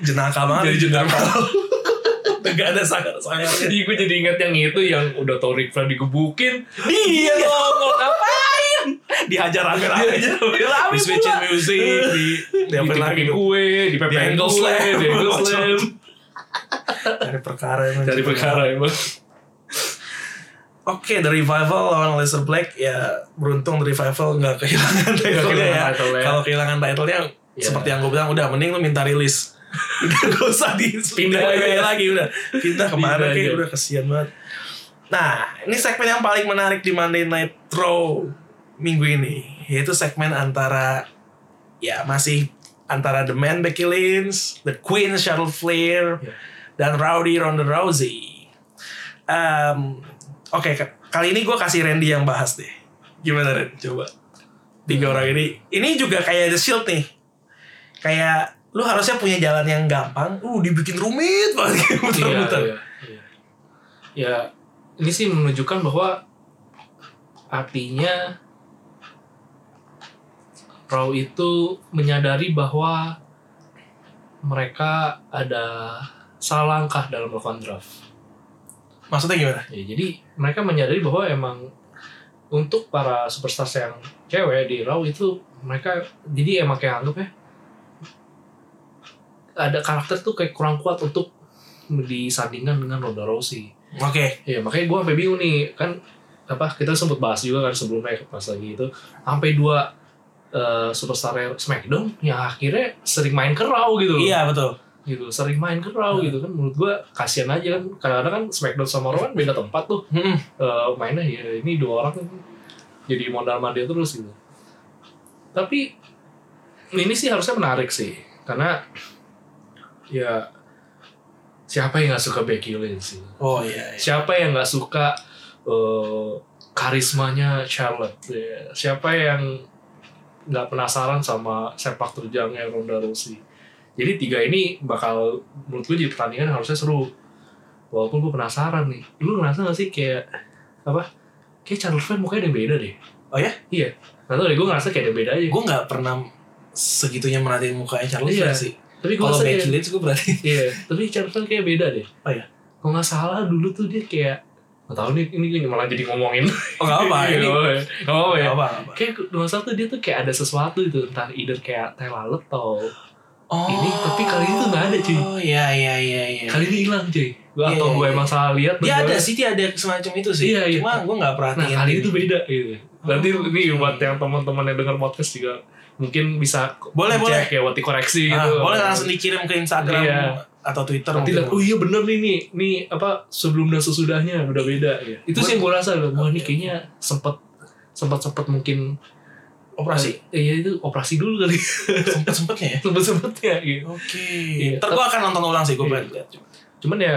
jenaka banget. Jadi jenaka. Gak ada sangat-sangatnya. Jadi gue jadi ingat yang itu yang udah tau Rick Flair digebukin. Dia nongol ngapain? Dihajar rame-rame Di switchin music, di di apa lagi kue, di pepein angle slam. di angle slam. Dari perkara emang. Dari perkara emang. Oke, The Revival lawan Lester Black ya beruntung The Revival nggak kehilangan title-nya ya. Kalau kehilangan title-nya Ya. seperti yang gue bilang udah mending lu minta rilis. gak usah di Pindah aja. lagi udah. Pindah ke mana kayak udah kesian banget. Nah, ini segmen yang paling menarik di Monday Night Raw minggu ini, yaitu segmen antara ya masih antara The Man Becky Lynch, The Queen Charlotte Flair, Ya. dan Rowdy Ronda Rousey. Em, Oke, k- kali ini gue kasih Randy yang bahas deh. Gimana Ren? Coba. Tiga orang ini. Ini juga kayak The Shield nih. Kayak lu harusnya punya jalan yang gampang. Uh, dibikin rumit banget. kayak Muter-muter. Iya, iya. Ya, ini sih menunjukkan bahwa artinya Raw itu menyadari bahwa mereka ada salah langkah dalam melakukan draft. Maksudnya gimana? Ya, jadi mereka menyadari bahwa emang untuk para superstar yang cewek di Raw itu mereka jadi emang kayak anggap ya ada karakter tuh kayak kurang kuat untuk disandingkan dengan Ronda Rousey. Oke. Ya makanya gue sampai bingung nih kan apa kita sempat bahas juga kan sebelumnya pas lagi itu sampai dua eh, superstar Smackdown yang akhirnya sering main kerau gitu loh. Iya betul. gitu sering main kerau gitu kan menurut gua kasihan aja kan kadang-kadang kan Smackdown sama Raw kan beda tempat tuh Mm-mm. Eh, mainnya ya ini dua orang kan jadi modal mandir terus gitu tapi ini sih harusnya menarik sih karena ya siapa yang nggak suka Becky Lynch sih Oh iya. iya. siapa yang nggak suka eh, karismanya Charlotte ya. siapa yang nggak penasaran sama sepak terjangnya Ronda Rousey jadi tiga ini bakal menurut gue jadi pertandingan harusnya seru walaupun gue penasaran nih lu ngerasa gak sih kayak apa kayak Charlotte fan mukanya ada yang beda deh Oh ya? iya nggak tau deh gue ngerasa kayak ada beda aja Gue nggak pernah segitunya merhatiin mukanya Charlotte Iya. Flair sih. Tapi Kalau Becky gue berarti. iya tapi Charlotte fan kayak beda deh Oh iya. kalau nggak salah dulu tuh dia kayak nggak tahu nih ini malah jadi ngomongin Oh nggak apa. Iya, Ini nggak apa ya nggak apa ya apa. apa. kayak masalah tuh dia tuh kayak ada sesuatu itu entah either kayak tai lalat atau Oh. Ini, tapi kali ini tuh nggak ada, cuy. Oh iya iya iya iya. kali ini hilang cuy gua Iya, atau iya, gue iya. emang salah lihat Dia ada sih, dia ada semacam itu sih. Iya, iya. Cuma gue nggak nah perhatiin. kali itu beda gitu nanti Oh, ini buat yang teman-teman yang dengar podcast juga mungkin bisa Boleh, cek ya buat dikoreksi Ah, gitu boleh langsung dikirim ke Instagram Iya. atau Twitter. nanti lihat oh iya bener nih nih nih apa sebelum dan sesudahnya udah beda ya itu sih yang gue rasa wah ini kayaknya sempet sempat sempat mungkin operasi. eh, iya itu operasi dulu kali Sempet sempetnya ya. sempet sempetnya gitu Oke. Iya. Ntar gue akan nonton ulang sih gue Iya. pengen lihat. cuman ya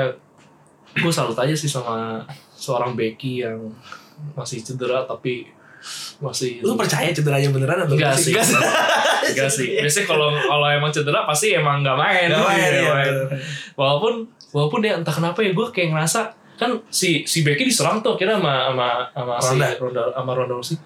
gue salut aja sih sama seorang Becky yang masih cedera tapi masih Lu percaya cederanya beneran atau Enggak sih. Enggak sih. Enggak sih. Biasanya kalau kalau emang cedera pasti emang nggak main. Nggak main, iya, main. Walaupun walaupun ya entah kenapa ya gue kayak ngerasa kan si si Becky diserang tuh kira sama sama sama si Ronda. Ronda sama Ronda Rousey.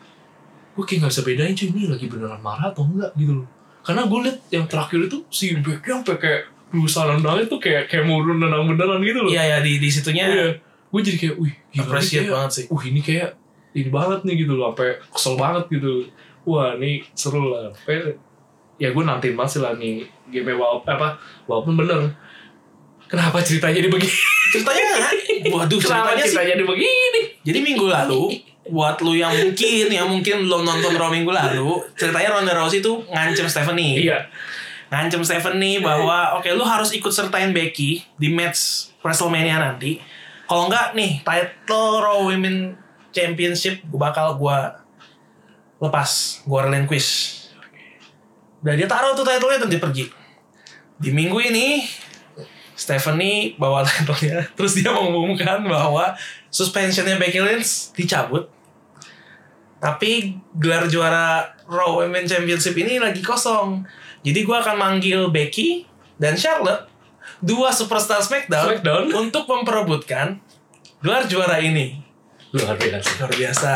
Gue kayak nggak bisa bedain cuy ini lagi beneran marah atau enggak gitu loh. Karena gue liat yang terakhir itu si Becky sampai kayak berusaha nendangnya tuh kayak kayak mau nendang beneran gitu loh. Iya ya di di situnya Iya. Gue jadi kayak, wih, gila nih appreciate kayak, banget sih. uh ini kayak ini banget nih gitu loh, sampai kesel banget gitu. Wah, ini seru lah. Sampai, ya gue nantiin banget sih lah nih game walaupun apa walaupun bener kenapa ceritanya jadi begini Ceritanya waduh kenapa ceritanya ceritanya jadi begini Jadi minggu lalu buat lu yang mungkin yang mungkin belum nonton Raw minggu lalu, ceritanya Ronda Rousey tuh ngancem Stephanie. iya ngancem Stephanie bahwa oke lu harus ikut sertain Becky di match WrestleMania nanti. Kalau enggak nih title Raw Women Championship gue bakal gua lepas, gua relinquish. Udah dia taruh tuh title-nya dan dia pergi. Di minggu ini Stephanie bawa title-nya terus dia mengumumkan bahwa suspensionnya Becky Lynch dicabut. Tapi gelar juara Raw Women Championship ini lagi kosong. Jadi gue akan manggil Becky dan Charlotte, dua superstar SmackDown, Smackdown. untuk memperebutkan gelar juara ini. Luar biasa Luar biasa.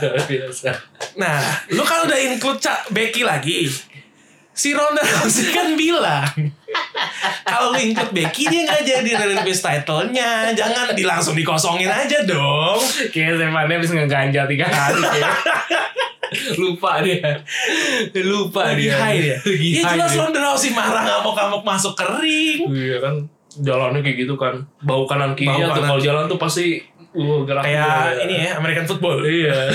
luar biasa Nah, lu kan udah include Ca- Becky lagi. Si Ronda Rousey kan bilang kalau lu include Becky dia nggak jadi relinquish title-nya. Jangan di langsung dikosongin aja dong. kayak Stephanie habis ngeganja tiga hari kayak. lupa dia lupa Lagi dia high dia. lagi Ya jelas dia. Ronda Rousey marah ngamuk-ngamuk masuk kering. Iya kan jalannya kayak gitu kan bau kanan kiri tuh kalau jalan tuh pasti uh, gerak Kayak ini ya American football. iya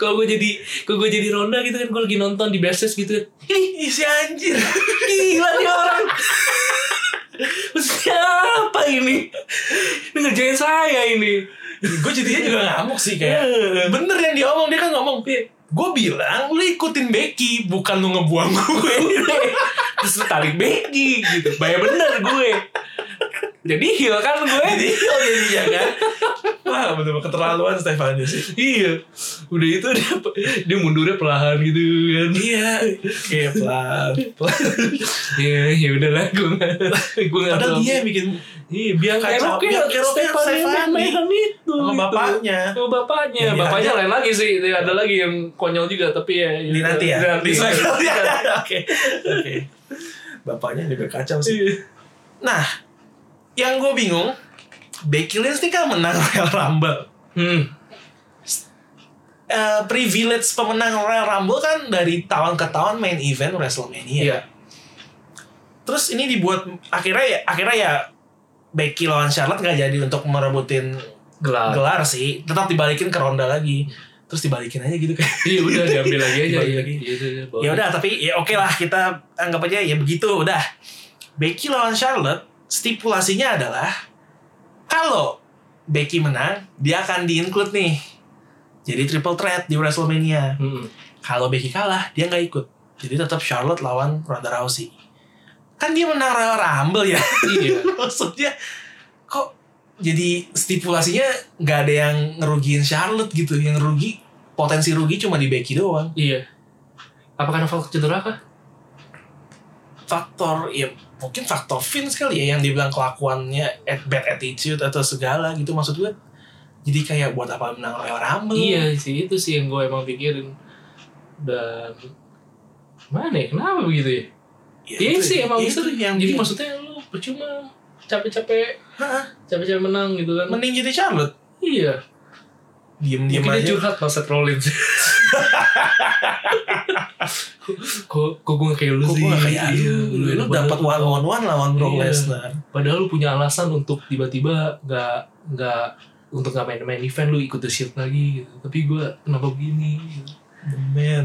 kalau gue jadi kalau gue jadi Ronda gitu kan gue lagi nonton di basis gitu kan Ih, si anjir. Gila nih orang. siapa ini ini ngerjain saya ini gue jadinya juga ngamuk sih kayak. Bener yang dia omong dia kan ngomong. Gue bilang lu ikutin Becky bukan lu ngebuang gue. terus lu tarik Becky gitu bayar bener gue jadi heel kan gue Jadi oh jadinya kan. Wah bener keterlaluan Stefani sih. iya udah itu dia dia mundurnya perlahan gitu kan Iya. Kayak pelan. pelan. Iya, ya udahlah gue nggak gue nggak Padahal dia yang bikin Iya, biang keroknya biang keroknya Stefani. McMahon itu Sama gitu. bapaknya. Sama bapaknya Yang Bapaknya lain lagi sih Ada lagi yang konyol juga Tapi ya di nanti ya. Nanti ya. Oke. Oke. Bapaknya juga kacau sih. Iya. Nah, yang gue bingung, Becky Lynch ini kan menang Royal Rumble. Hmm Eh, privilege pemenang Royal Rumble kan dari tahun ke tahun main event WrestleMania. Iya Terus ini dibuat akhirnya ya akhirnya ya Becky lawan Charlotte nggak jadi untuk merebutin Gelar. gelar sih. Tetap dibalikin ke Ronda lagi. Terus dibalikin aja gitu kan. Iya udah diambil lagi aja. Iya, lagi. Iya, iya, iya, ya udah tapi ya oke lah kita anggap aja ya begitu udah. Becky lawan Charlotte stipulasinya adalah kalau Becky menang dia akan di-include nih. Jadi triple threat di WrestleMania. Mm-mm. kalau Becky kalah dia nggak ikut. Jadi tetap Charlotte lawan Ronda Rousey kan dia menang Royal Rumble ya Iya. maksudnya kok jadi stipulasinya nggak ada yang ngerugiin Charlotte gitu yang rugi potensi rugi cuma di Becky doang Iya. Apa karena faktor cedera kah? faktor ya mungkin faktor Vince kali ya yang dibilang kelakuannya at bad attitude atau segala gitu maksud gue jadi kayak buat apa menang Royal Rumble Iya sih itu sih yang gue emang pikirin. Dan mana ya? Kenapa begitu ya? Ya, Iya itu- sih emang itu gitu. yang Jadi di- maksudnya lu percuma capek-capek capek-capek menang gitu kan. mending jadi Charlotte Iya. diem diem aja curhat sama Seth Rollins. kok kok gue kayak lu Kok sih? gue kayak Iya, lu, lu, dapat one on one lawan Brock Iya. Lesnar Padahal lu punya alasan untuk tiba-tiba nggak nggak untuk nggak main main event lu ikut the shield lagi gitu. Tapi gue kenapa begini? Gitu. the man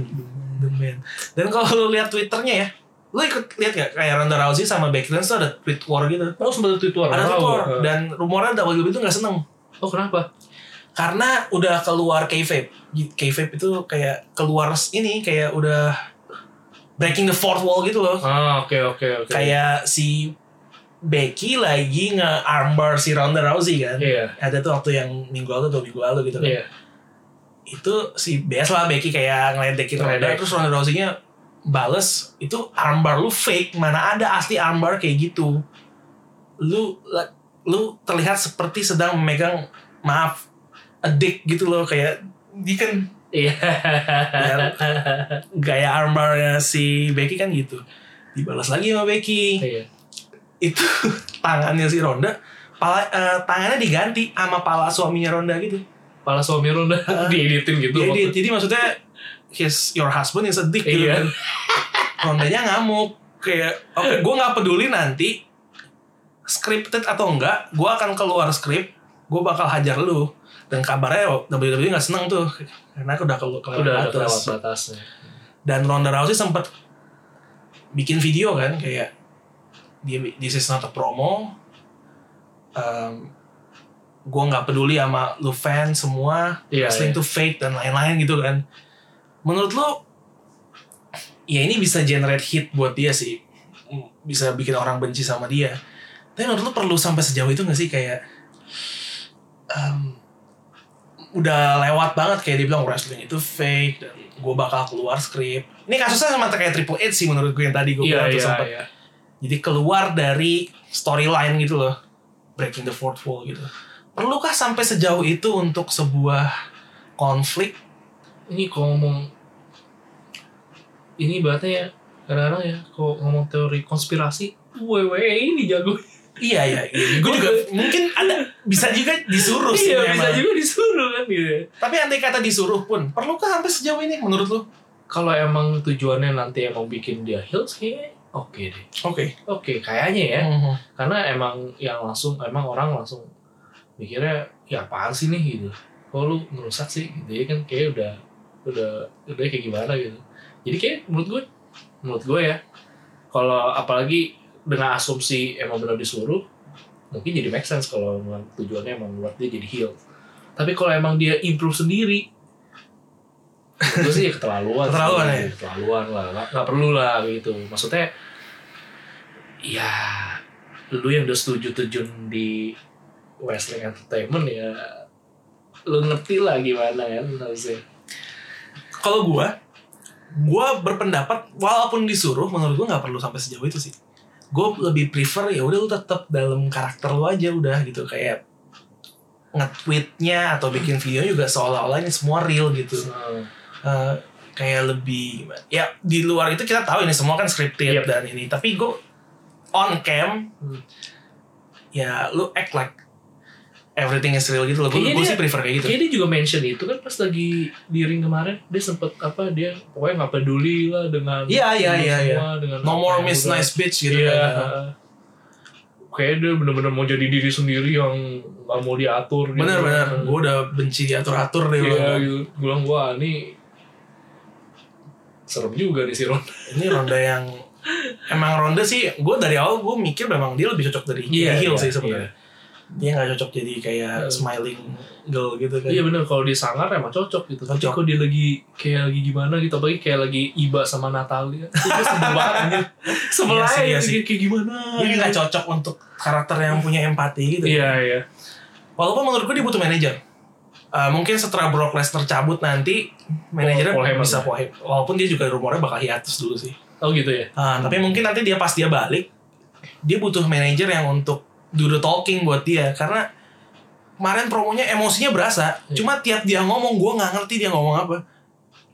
the man dan kalau lu lihat twitternya ya lu ikut lihat gak kayak Ronda Rousey sama Becky Lynch tuh ada tweet war gitu Oh sempat tweet war. ada tweet war dan rumornya WWE itu nggak seneng Oh kenapa? karena udah keluar kayfabe kayfabe itu kayak keluar ini kayak udah breaking the fourth wall gitu loh Ah oke oke oke. kayak si Becky lagi nge armbar si Ronda Rousey kan Iya. ada tuh waktu yang minggu lalu atau minggu lalu gitu kan Iya. itu si biasa lah Becky kayak ngeledekin Ronda terus Ronda Rousey-nya bales itu armbar lu fake mana ada asli armbar kayak gitu lu lu terlihat seperti sedang memegang maaf a dick gitu loh kayak dia kan Iya. gaya armbarnya si Becky kan gitu dibalas lagi sama Becky Iya. itu tangannya si Ronda pala, eh, tangannya diganti sama pala suaminya Ronda gitu Pala suami Ronda dieditin gitu. Jadi maksudnya his your husband is a dick gitu Iya. kan. Rondanya ngamuk kayak oke gue nggak peduli nanti scripted atau enggak, gue akan keluar skrip, gue bakal hajar lu. Dan kabarnya WWE nggak seneng tuh karena udah keluar kelewat udah batas. kelewat batasnya. Dan Ronda Rousey sempat bikin video kan kayak dia this is not a promo. Um, gue nggak peduli sama lu fans semua Iya, wrestling iya. itu fake dan lain-lain gitu kan. Menurut lu ya ini bisa generate hit buat dia sih. Bisa bikin orang benci sama dia. Tapi menurut lu perlu sampai sejauh itu gak sih kayak um, udah lewat banget kayak dibilang wrestling itu fake dan gue bakal keluar skrip. Ini kasusnya sama kayak Triple H sih menurut gue yang tadi gue Iya bilang tuh iya sempat. iya. Jadi keluar dari storyline gitu loh. Breaking the fourth wall gitu. Perlukah sampai sejauh itu untuk sebuah konflik? Ini kalau ngomong ini ibaratnya ya kadang-kadang ya kalau ngomong teori konspirasi WWE ini jago Iya iya, iya. gue juga mungkin ada bisa juga disuruh sih iya bisa juga disuruh kan gitu Tapi andai kata disuruh pun, perlukah sampai sejauh ini menurut lu? kalau emang tujuannya nanti emang bikin dia heels kayaknya oke deh Oke. oke kayaknya ya Mhm. karena emang yang langsung emang orang langsung mikirnya ya apaan sih nih gitu kok lu ngerusak sih gitu ya kan kayak udah udah udah kayak gimana gitu. Jadi kayak menurut gue menurut gue ya kalau apalagi dengan asumsi emang benar disuruh mungkin jadi make sense kalau emang tujuannya emang buat dia jadi heel tapi kalau emang dia improve sendiri gue sih ya keterlaluan Keterlaluan sih. ya? keterlaluan lah. Nggak, nggak perlu lah gitu. Maksudnya ya lu yang udah setuju terjun di wrestling entertainment ya lu ngerti lah gimana kan harusnya Kalau gua, gua berpendapat walaupun disuruh, menurut gua nggak perlu sampai sejauh itu sih. Gue lebih prefer ya udah lu tetap dalam karakter lu aja udah gitu kayak nge-tweetnya atau bikin video juga seolah-olah ini semua real gitu. Hmm. Eh, kayak lebih ya di luar itu kita tahu ini semua kan scripted Yep. dan ini tapi gue on cam Hmm. ya lu act like everything is real gitu loh. Gue Kayaknya gue sih prefer kayak gitu. Kayaknya dia juga mention itu kan pas lagi di ring kemarin. Dia sempet apa dia pokoknya nggak peduli lah dengan Iya, iya, dengan iya, dengan no more miss udah- nice bitch gitu iya. kan. Kayak dia bener-bener mau jadi diri sendiri yang nggak mau diatur. Gitu. bener bener. Gue udah benci diatur atur deh Iya, gitu. Gue bilang, wah ini serem juga nih si Ron. ini ronda yang emang ronda sih gue dari awal gue mikir memang dia lebih cocok dari Iya, Hill iya, sih sebenarnya dia nggak cocok jadi kayak Iya. smiling girl gitu kan Iya bener, kalau dia sangar emang cocok gitu. Tapi Cocok. kalau dia lagi kayak lagi gimana gitu, apalagi kayak lagi iba sama Natalia. Itu sebel banget anjir. Sebel Iya aja iya kayak, kayak gimana. dia nggak cocok untuk karakter yang punya empati gitu Iya, iya. walaupun menurut gue dia butuh manajer Uh, mungkin setelah Brock Lesnar cabut nanti manajernya Paul Heyman. bisa Paul Heyman. walaupun dia juga rumornya bakal hiatus dulu sih Oh gitu ya? Ah, tapi mungkin nanti dia pas dia balik dia butuh manajer yang untuk do the talking buat dia karena kemarin promonya emosinya berasa Iya. cuma tiap dia ngomong gue nggak ngerti dia ngomong apa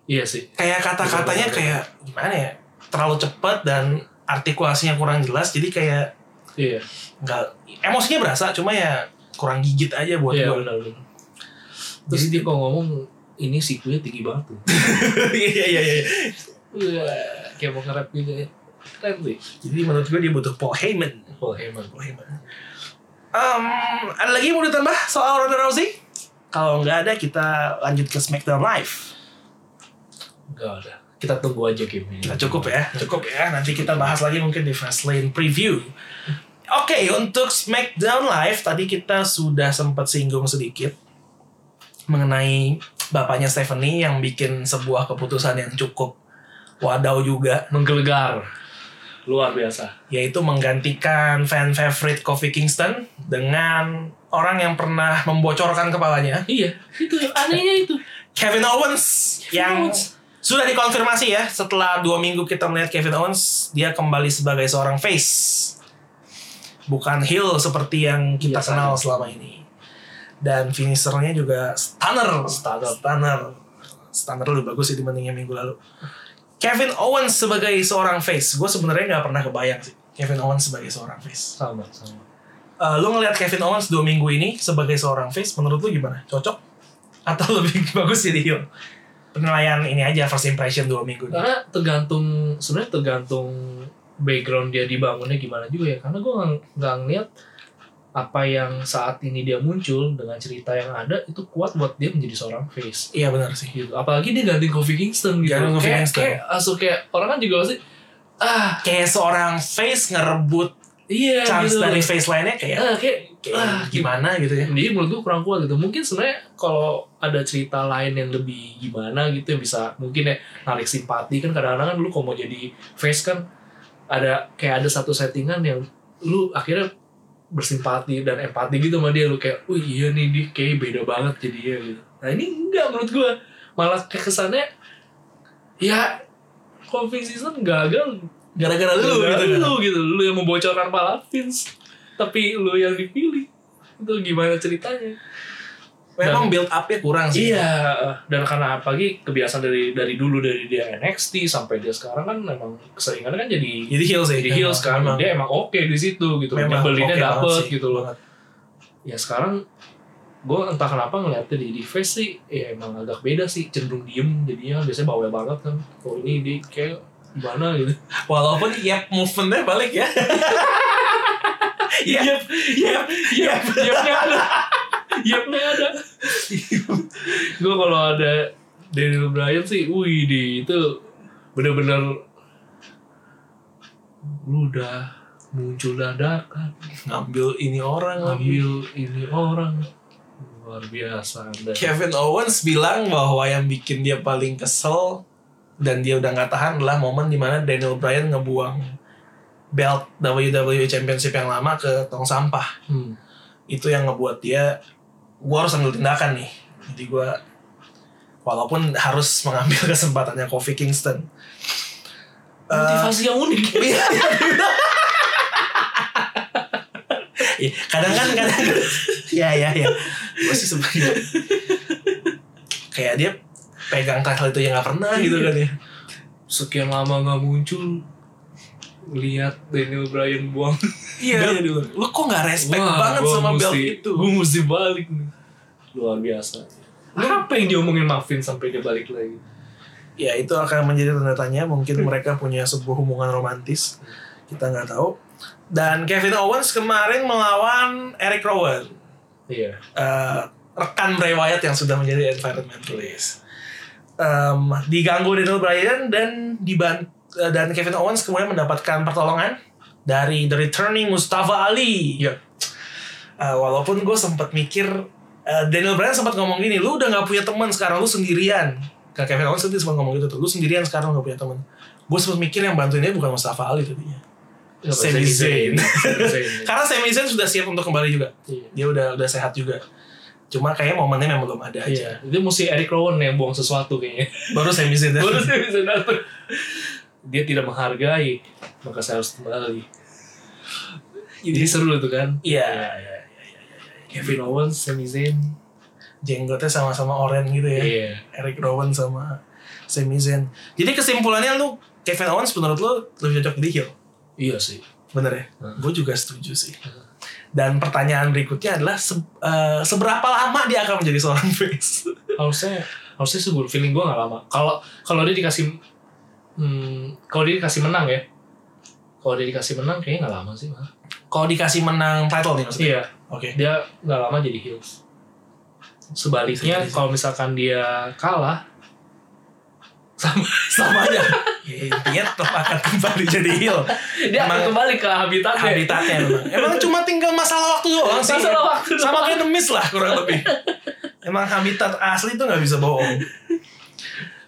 Iya sih. kayak kata-katanya kayak gimana ya terlalu cepat dan artikulasinya kurang jelas jadi kayak Iya, nggak emosinya berasa cuma ya kurang gigit aja buat iya gue benar. Terus dia kalau ngomong ini sikunya tinggi banget tuh. iya iya iya Wah, kayak mau nge-rap gitu ya. Keren sih. jadi menurut gue dia butuh Paul Heyman Paul Heyman. Paul Heyman Em, ada lagi yang mau ditambah soal Ronda Rousey kalau nggak ada kita lanjut ke SmackDown Live Enggak ada. Kita tunggu aja game ini. Nah, cukup ya, cukup ya. Nanti kita bahas lagi mungkin di Fastlane Preview. Oke, untuk SmackDown Live tadi kita sudah sempat singgung sedikit mengenai bapaknya Stephanie yang bikin sebuah keputusan yang cukup wadaw juga, Menggelegar. Luar biasa. yaitu menggantikan fan favorite Kofi Kingston dengan orang yang pernah membocorkan kepalanya, Iya, itu anehnya itu. Kevin Owens Kevin yang Owens. sudah dikonfirmasi ya setelah dua minggu kita melihat Kevin Owens dia kembali sebagai seorang face bukan heel seperti yang kita Biasanya. kenal selama ini dan finishernya juga stunner Stunner. stunner stunner lebih bagus sih dibanding yang minggu lalu Kevin Owens sebagai seorang face gue sebenarnya nggak pernah kebayang sih Kevin Owens sebagai seorang face Sama, sama. Eh, lu ngelihat Kevin Owens dua minggu ini sebagai seorang face menurut lu gimana cocok atau lebih bagus jadi heel penilaian ini aja first impression dua minggu ini. Karena tergantung, sebenarnya tergantung background dia dibangunnya gimana juga ya. Karena gue nggak ngeliat apa yang saat ini dia muncul dengan cerita yang ada itu kuat buat dia menjadi seorang face. Iya benar sih. Gitu. Apalagi dia ganti Kofi Kingston gitu. Ganti Kofi kayak, Kingston. kayak langsung kayak orang kan juga pasti ah Kayak seorang face ngerebut iya chance gitu. dari face lainnya kayak, Ah, kayak, kayak ah, gimana gitu ya. Jadi menurut gue kurang kuat gitu. Mungkin sebenarnya kalau ada cerita lain yang lebih gimana gitu yang bisa mungkin ya narik simpati kan kadang-kadang kan lu kalau mau jadi face kan ada kayak ada satu settingan yang lu akhirnya bersimpati dan empati gitu sama dia. Lu kayak, oh iya nih dia kayak beda banget jadi dia gitu. Nah ini enggak menurut gue malah kayak kesannya ya Kofi season gagal Gara-gara lu gitu kan. lu gitu. Lu yang membocorkan pala Vince tapi lu yang dipilih. Itu gimana ceritanya Memang build up-nya kurang sih. iya dan karena apalagi kebiasaan dari dari dulu dari dia NXT sampai dia sekarang kan memang keseringannya kan jadi Jadi heel sih. jadi heels kan Memang. dia emang oke di situ gitu Memang nyebelinnya banget dapet sih. gitu loh ya sekarang gue entah kenapa ngeliatnya di, di face sih ya emang agak beda sih cenderung diem jadinya biasanya bawel banget kan kalau ini dia kayak gimana gitu Walaupun ya movementnya balik ya. Iya. Yep, yep, yep, yepnya ada. Yepnya ada. gue kalau ada Daniel Bryan sih, wih di itu bener-bener lu udah muncul dadakan, Ngambil ini orang lagi. ambil ini orang luar biasa Anda. Kevin Owens bilang bahwa yang bikin dia paling kesel dan dia udah nggak tahan adalah momen di mana Daniel Bryan ngebuang belt WWE Championship yang lama ke tong sampah. Hmm. Itu yang ngebuat dia, gua harus ambil tindakan nih. Jadi gua walaupun harus mengambil kesempatannya Kofi Kingston. Eh, Motivasi yang unik. Iya. Iya, kadang kan kadang ya ya ya gue sih sebenarnya kayak dia pegang title itu yang nggak pernah gitu kan ya Sekian lama nggak muncul, lihat Daniel Bryan buang iya lu kok nggak respect banget gua sama belt mesti- itu Gue mesti balik nih. Luar biasa. Apa yang diomongin Marvin sampai dia balik lagi? ya itu akan menjadi tanda tanya mungkin mereka punya sebuah hubungan romantis kita nggak tahu Dan Kevin Owens kemarin melawan Eric Rowan. Iya. eh, rekan Bray Wyatt yang sudah menjadi environmentalist. Em, diganggu Daniel Bryan dan diban eh, dan Kevin Owens kemudian mendapatkan pertolongan dari The Returning Mustafa Ali. Iya. Eh, walaupun gue sempat mikir eh, Daniel Bryan sempat ngomong gini, lu udah nggak punya teman sekarang lu sendirian. Ke Kevin Owens tadi sempat ngomong gitu tuh, lu sendirian sekarang nggak punya teman. Gue sempat mikir yang bantuin dia bukan Mustafa Ali tadinya. Sami Zayn. Sami Zayn. Karena Sami Zayn sudah siap untuk kembali juga. Iya. Dia udah udah sehat juga. Cuma kayaknya momennya memang belum ada aja. Iya, itu mesti Eric Rowan yang buang sesuatu kayaknya. Baru Sami Zayn. Baru saya bisa datang. Dia tidak menghargai, maka saya harus kembali. Jadi seru itu kan. Iya. Kevin Owens, Sami Zayn. Jenggotnya sama-sama oranye gitu ya. Iya. Eric Rowan sama Sami Zayn. Jadi kesimpulannya lu Kevin Owens menurut lu lebih cocok di heel. Iya sih. Bener ya? Hmm. Gue juga setuju sih. Dan pertanyaan berikutnya adalah se- eh, seberapa lama dia akan menjadi seorang face? Harusnya harusnya sih feeling gue gak lama. Kalau kalau dia dikasih hmm, kalau dia dikasih menang ya. Kalau dia dikasih menang kayaknya gak lama sih mah. Kalau dikasih menang title nih maksudnya? Iya, Oke. dia gak lama jadi heels. Sebaliknya kalau misalkan dia kalah sama Sama aja. Ya, intinya tetap akan kembali jadi heel. dia Emang- akan kembali ke habitatnya. habitatnya memang. Emang cuma tinggal masalah waktu doang sih. Masalah waktu Sama kayak The Mist lah kurang lebih. Emang habitat asli tuh nggak bisa bohong.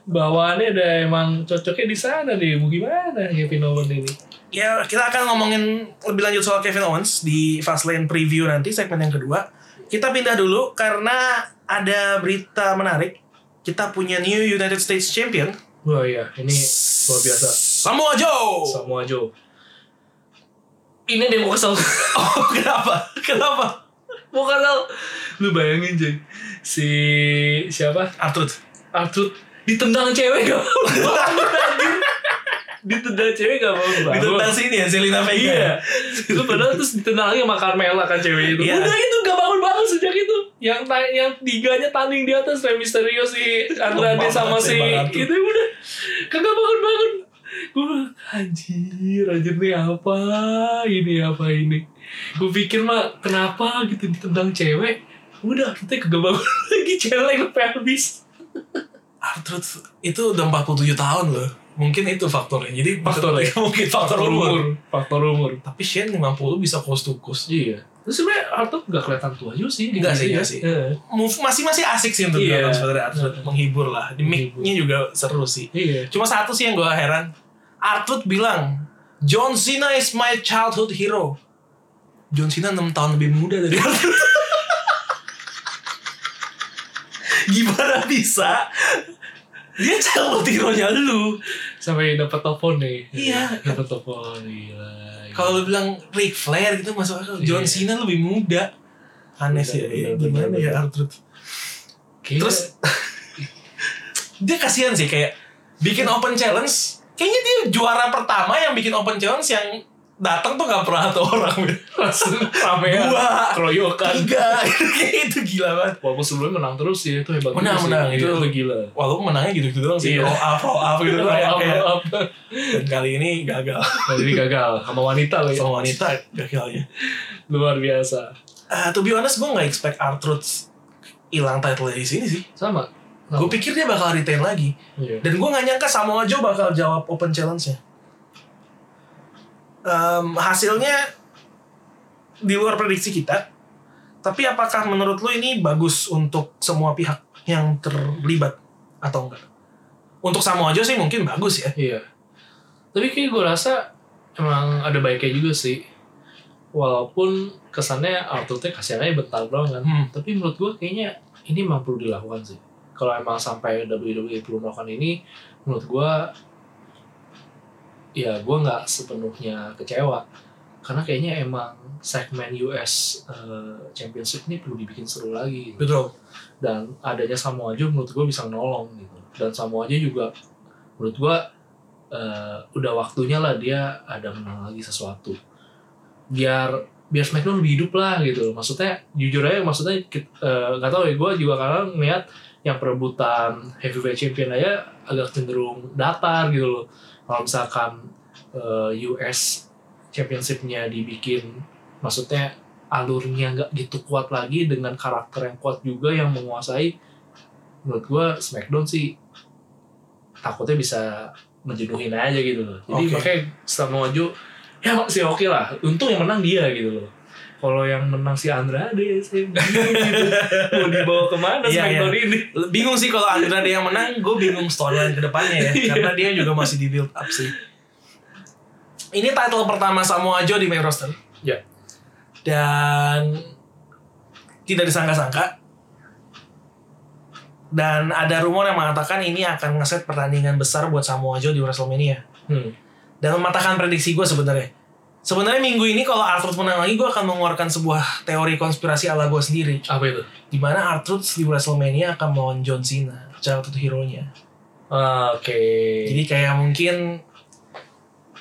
Bawaannya udah emang cocoknya di sana deh. Mau gimana Kevin Owens ini? Ya kita akan ngomongin lebih lanjut soal Kevin Owens di Fastlane Preview nanti segmen yang kedua. Kita pindah dulu karena ada berita menarik. Kita punya new United States Champion. Wah iya, ini luar biasa. Samoa Joe. Samoa Joe. Ini deh mau kesel. Oh kenapa? Kenapa? mau kesel. Lu bayangin Jay. Si siapa? Arthur. Arthur ditendang cewek gak. Ditendang cewek gak mau bangun. Ditentang sini ya Selena Vega. Iya. Itu padahal terus ditendang lagi sama Carmela kan cewek itu. Iya. Udah itu gak bangun-bangun sejak itu. Yang yang tiganya tanding di atas Rey Mysterio si Andrade Lemah sama si itu udah kagak bangun-bangun. Gue anjir anjir nih apa ini apa ini. Gue pikir mah kenapa gitu ditendang cewek. Udah kita kagak bangun lagi celeng sampai habis. Arthur itu udah 47 tahun loh. Mungkin itu faktornya. Jadi Faktor ya? mungkin faktor, umur. Faktor umur. Tapi Shane 50 bisa coast to coast. Iya. Terus sebenarnya Arthur gak kelihatan tua juga sih. Enggak sih, Gitu enggak ya. sih. Iya. Move masih masih asik sih untuk Iya. ditonton sebenarnya Arthur menghibur lah. Di mic-nya juga seru sih. Iya. Cuma satu sih yang gue heran. Arthur bilang, John Cena is my childhood hero. John Cena 6 tahun lebih muda dari Arthur. Gimana bisa? Dia childhood hero-nya lu. Sampai dapat telepon nih. Iya. Dapat telepon gila. Kalau lu bilang Ric Flair gitu masuk akal. John Iya. Cena lebih muda. Aneh sih. Bener, Gimana ya. Arthur? Kayak- Terus dia kasihan sih kayak bikin open challenge. Kayaknya dia juara pertama yang bikin open challenge yang datang tuh gak pernah ada orang. langsung ramean. Dua. Keroyokan. Tiga. Itu gila banget. Walaupun sebelumnya menang terus ya itu hebat. Menang, juga sih. menang. Itu, Itu- gila. Walaupun menangnya gitu-gitu doang sih. Iya. Roll up, roll up gitu. Roll kayak, up, kayak- roll. Dan kali ini gagal. Nah, jadi gagal sama wanita loh ya. Sama wanita gagalnya. Luar biasa. Uh, to be honest, gue gak expect R-Truth hilang title di sini sih. Sama. Gue pikir dia bakal retain lagi. Iya. Dan gue gak nyangka Samoa Joe bakal jawab open challenge-nya. Em, hasilnya di luar prediksi kita. Tapi apakah menurut lu ini bagus untuk semua pihak yang terlibat atau enggak? Untuk Samoa Joe sih mungkin bagus ya. Iya. Tapi kayak gue rasa emang ada baiknya juga sih. Walaupun kesannya Arthur teh kasihan aja bentar doang kan. Hmm. Tapi menurut gue kayaknya ini emang perlu dilakukan sih. Kalau emang sampai WWE perlu melakukan ini, menurut gue ya gue nggak sepenuhnya kecewa. Karena kayaknya emang segmen US eh, Championship ini perlu dibikin seru lagi. gitu Betul. dan adanya Samoa Joe menurut gue bisa nolong gitu dan Samoa Joe juga menurut gue eh, udah waktunya lah dia ada menang lagi sesuatu biar biar SmackDown lebih hidup lah gitu maksudnya jujur aja maksudnya eh, nggak tahu ya gue juga kadang ngeliat yang perebutan heavyweight champion aja agak cenderung datar gitu loh kalau misalkan eh, US championshipnya dibikin maksudnya alurnya nggak gitu kuat lagi dengan karakter yang kuat juga yang menguasai menurut gua Smackdown sih takutnya bisa menjenuhin aja gitu loh. Jadi Oke. makanya Samoa Joe ya masih oke lah. Untung yang menang dia gitu loh kalau yang menang si Andrade saya bingung gitu mau dibawa ke mana Iya, Smackdown iya. ini Bingung sih kalau Andrade yang menang, gue bingung storyline ke depannya ya. Iya. Karena dia juga masih di build up sih. Ini title pertama Samoa Joe di main roster. ya Dan tidak disangka-sangka. Dan ada rumor yang mengatakan ini akan ngeset pertandingan besar buat Samoa Joe di WrestleMania. hmm. Dan mematahkan prediksi gue sebenarnya. Sebenarnya minggu ini kalau Arthur menang lagi, gue akan mengeluarkan sebuah teori konspirasi ala gue sendiri. apa itu di mana Arthur di WrestleMania akan melawan John Cena, childhood hero-nya. Ah, oke Jadi kayak mungkin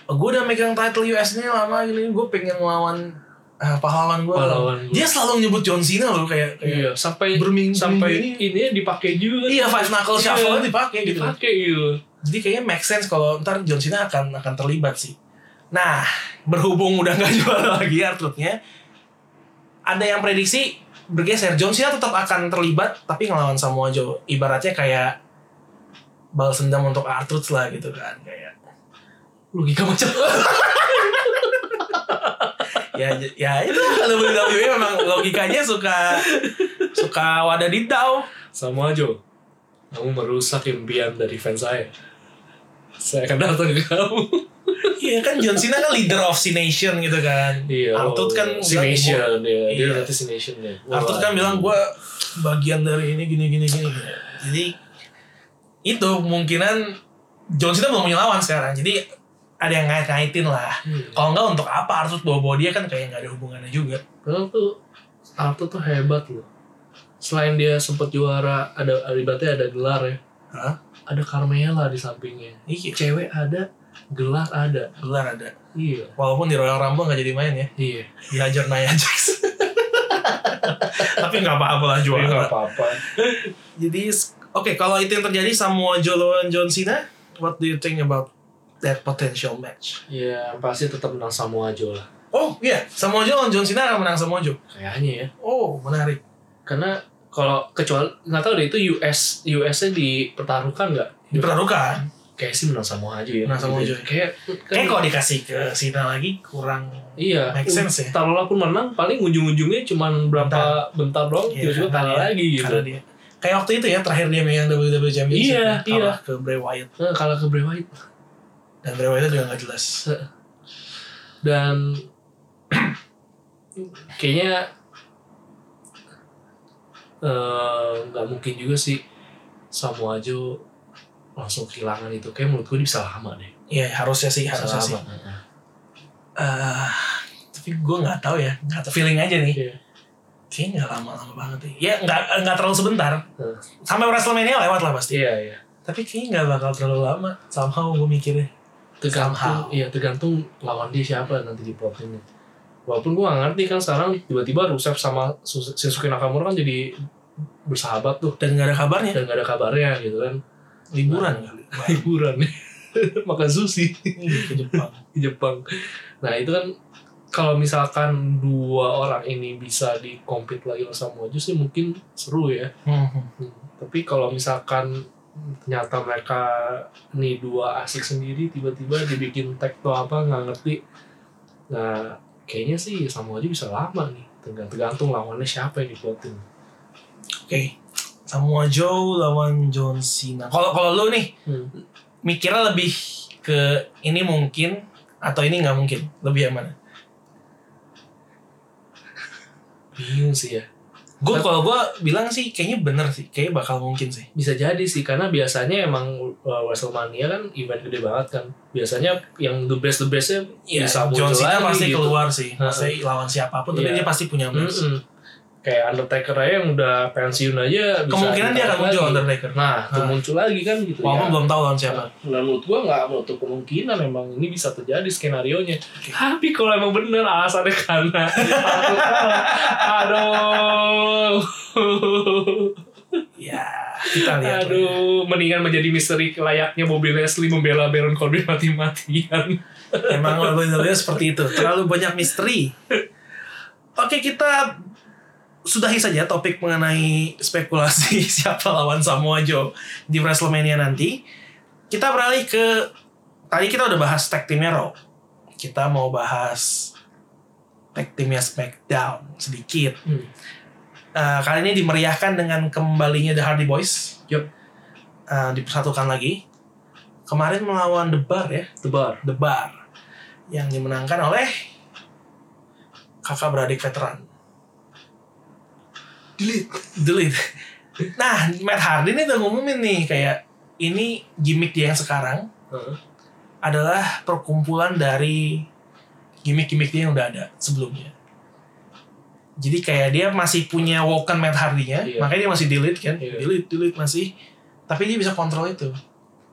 gue udah megang title US ini lama gini, gue pengen melawan eh, pahlawan gue. Pahlawan gua. Dia selalu nyebut John Cena loh kayak, kayak Iya, sampai Berminggu- sampai minggu ini dipakai juga. Iya, five knuckle Iya, shuffle dipakai gitu. dipakai gitu. Jadi kayaknya make sense kalau ntar John Cena akan akan terlibat sih. Nah, berhubung udah nggak juara lagi Arthurnya, ada yang prediksi bergeser. John Cena tetap akan terlibat, tapi ngelawan Samoa Joe. Ibaratnya kayak balas dendam untuk Arthur lah gitu kan. Kayak logika macam ya ya itu kalau WWE memang logikanya suka suka wadah didau Sama aja. Kamu merusak impian dari fans saya. Saya akan datang ke kamu. Iya kan John Cena kan leader of C Nation gitu kan. Iya. Arthur kan bilang, Nation gua- dia. Dia Iya. nanti si Nation ya. Arthur kan bilang gue bagian dari ini gini gini gini. Jadi itu kemungkinan John Cena belum punya lawan sekarang. Jadi ada yang ngait-ngaitin lah. Hmm. Kalau enggak untuk apa Arthur bawa-bawa dia kan kayak nggak ada hubungannya juga. Padahal tuh Arthur tuh hebat loh. Selain dia sempat juara, ada ibaratnya ada gelar ya. Hah? Ada Carmela di sampingnya. Iya. Cewek ada, gelar ada. Gelar ada. Iya. Walaupun di Royal Rumble nggak jadi main ya. Iya. Dihajar Nia Jax. Tapi nggak apa-apa lah Iya, nggak juara. apa-apa. Jadi oke kalau itu yang terjadi Samoa Joe lawan John Cena, what do you think about that potential match? Ya pasti tetap menang Samoa Joe lah. Oh iya, Samoa Joe lawan John Cena akan menang Samoa Joe. Kayaknya ya. Oh menarik. Karena kalau kecuali nggak tahu deh itu US US nya dipertaruhkan nggak? Dipertaruhkan. Kayak sih menang Samoa aja ya. Menang Samoa Gitu. Joe. Kayak kan, Kayak kalau dikasih ke Cena lagi kurang. iya. make sense ya. Taruhlah pun menang paling ujung-ujungnya cuman berapa bentar, doang Iya, tiba-tiba kalah dia- lagi gitu. Karena dia. Kayak waktu itu ya terakhir dia megang WWE Championship Iya, ya, kalah iya. ke Bray Wyatt Nah, kalah ke Bray Wyatt. dan Bray Wyatt juga nggak jelas. Dan kayaknya eh, nggak mungkin juga sih Samoa Joe langsung kehilangan itu. Kayak menurut gue bisa lama deh. Iya harusnya sih Bisa harusnya sih. lama. Eh, tapi gue nggak tahu ya, nggak tahu feeling aja nih. Iya. Kayaknya nggak lama-lama banget nih. Ya nggak nggak terlalu sebentar. Hmm. Sampai WrestleMania lewat lah pasti. Iya, iya. Tapi kayaknya nggak bakal terlalu lama. Somehow gue mikirnya. tergantung iya tergantung lawan dia siapa nanti di plotnya walaupun gua gak ngerti kan sekarang tiba-tiba Rusev sama Shinsuke Nakamura kan jadi bersahabat tuh Dan nggak ada kabarnya. dan gak ada kabarnya gitu kan Liburan kali. liburan makan sushi Iya, ke Jepang. di Jepang nah itu kan kalau misalkan dua orang ini bisa di compete lagi sama Joe sih mungkin seru ya Hmm. Hmm, Tapi kalau misalkan ternyata mereka nih dua asik sendiri tiba-tiba dibikin tag atau apa nggak ngerti. Nah kayaknya sih sama aja bisa lama nih. Tergantung, tergantung lawannya siapa yang diplotin. Oke. Samoa Joe lawan John Cena. Kalau kalau lu nih Hmm. mikirnya lebih ke ini mungkin atau ini nggak mungkin? Lebih yang mana? Bingung sih ya. Gue kalau gue bilang sih kayaknya bener sih, kayaknya bakal mungkin sih. Bisa jadi sih karena biasanya emang uh, WrestleMania kan event gede banget kan. Biasanya yang the best the bestnya Iya, bisa John muncul Cena lagi pasti gitu. keluar sih. Pasti lawan siapa pun, tapi Iya. dia pasti punya match. Mm-mm. Kayak Undertaker aja yang udah pensiun aja bisa Kemungkinan dia akan muncul. Undertaker. Nah, tuh Nah. muncul lagi kan gitu Walaupun ya. belum tahu lawan siapa. Nah, menurut gua nggak menutup kemungkinan emang ini bisa terjadi skenario nya. Tapi kalau emang bener alasannya karena aduh. Ya, Kita lihat. Aduh, mendingan menjadi misteri layaknya Bobby Leslie membela Baron Corbin mati-matian. Emang benar seperti itu. Terlalu banyak misteri. Oke, kita sudahi saja topik mengenai spekulasi siapa lawan Samoa Joe di WrestleMania nanti. Kita beralih ke tadi kita udah bahas tag teamnya Raw. Kita mau bahas tag teamnya SmackDown sedikit. Hmm. Eh, kali ini dimeriahkan dengan kembalinya The Hardy Boys. Yup. Eh, dipersatukan lagi. Kemarin melawan The Bar ya. Tebar. The Bar yang dimenangkan oleh kakak beradik veteran. Delete. Delete. Nah, Matt Hardy nih udah ngumumin nih kayak ini gimmick dia yang sekarang Heeh. adalah perkumpulan dari gimmick-gimmick dia yang udah ada sebelumnya. Jadi kayak dia masih punya Woken Matt Hardy-nya, Iya. makanya dia masih delete kan, Iya. delete, delete masih. Tapi dia bisa kontrol itu.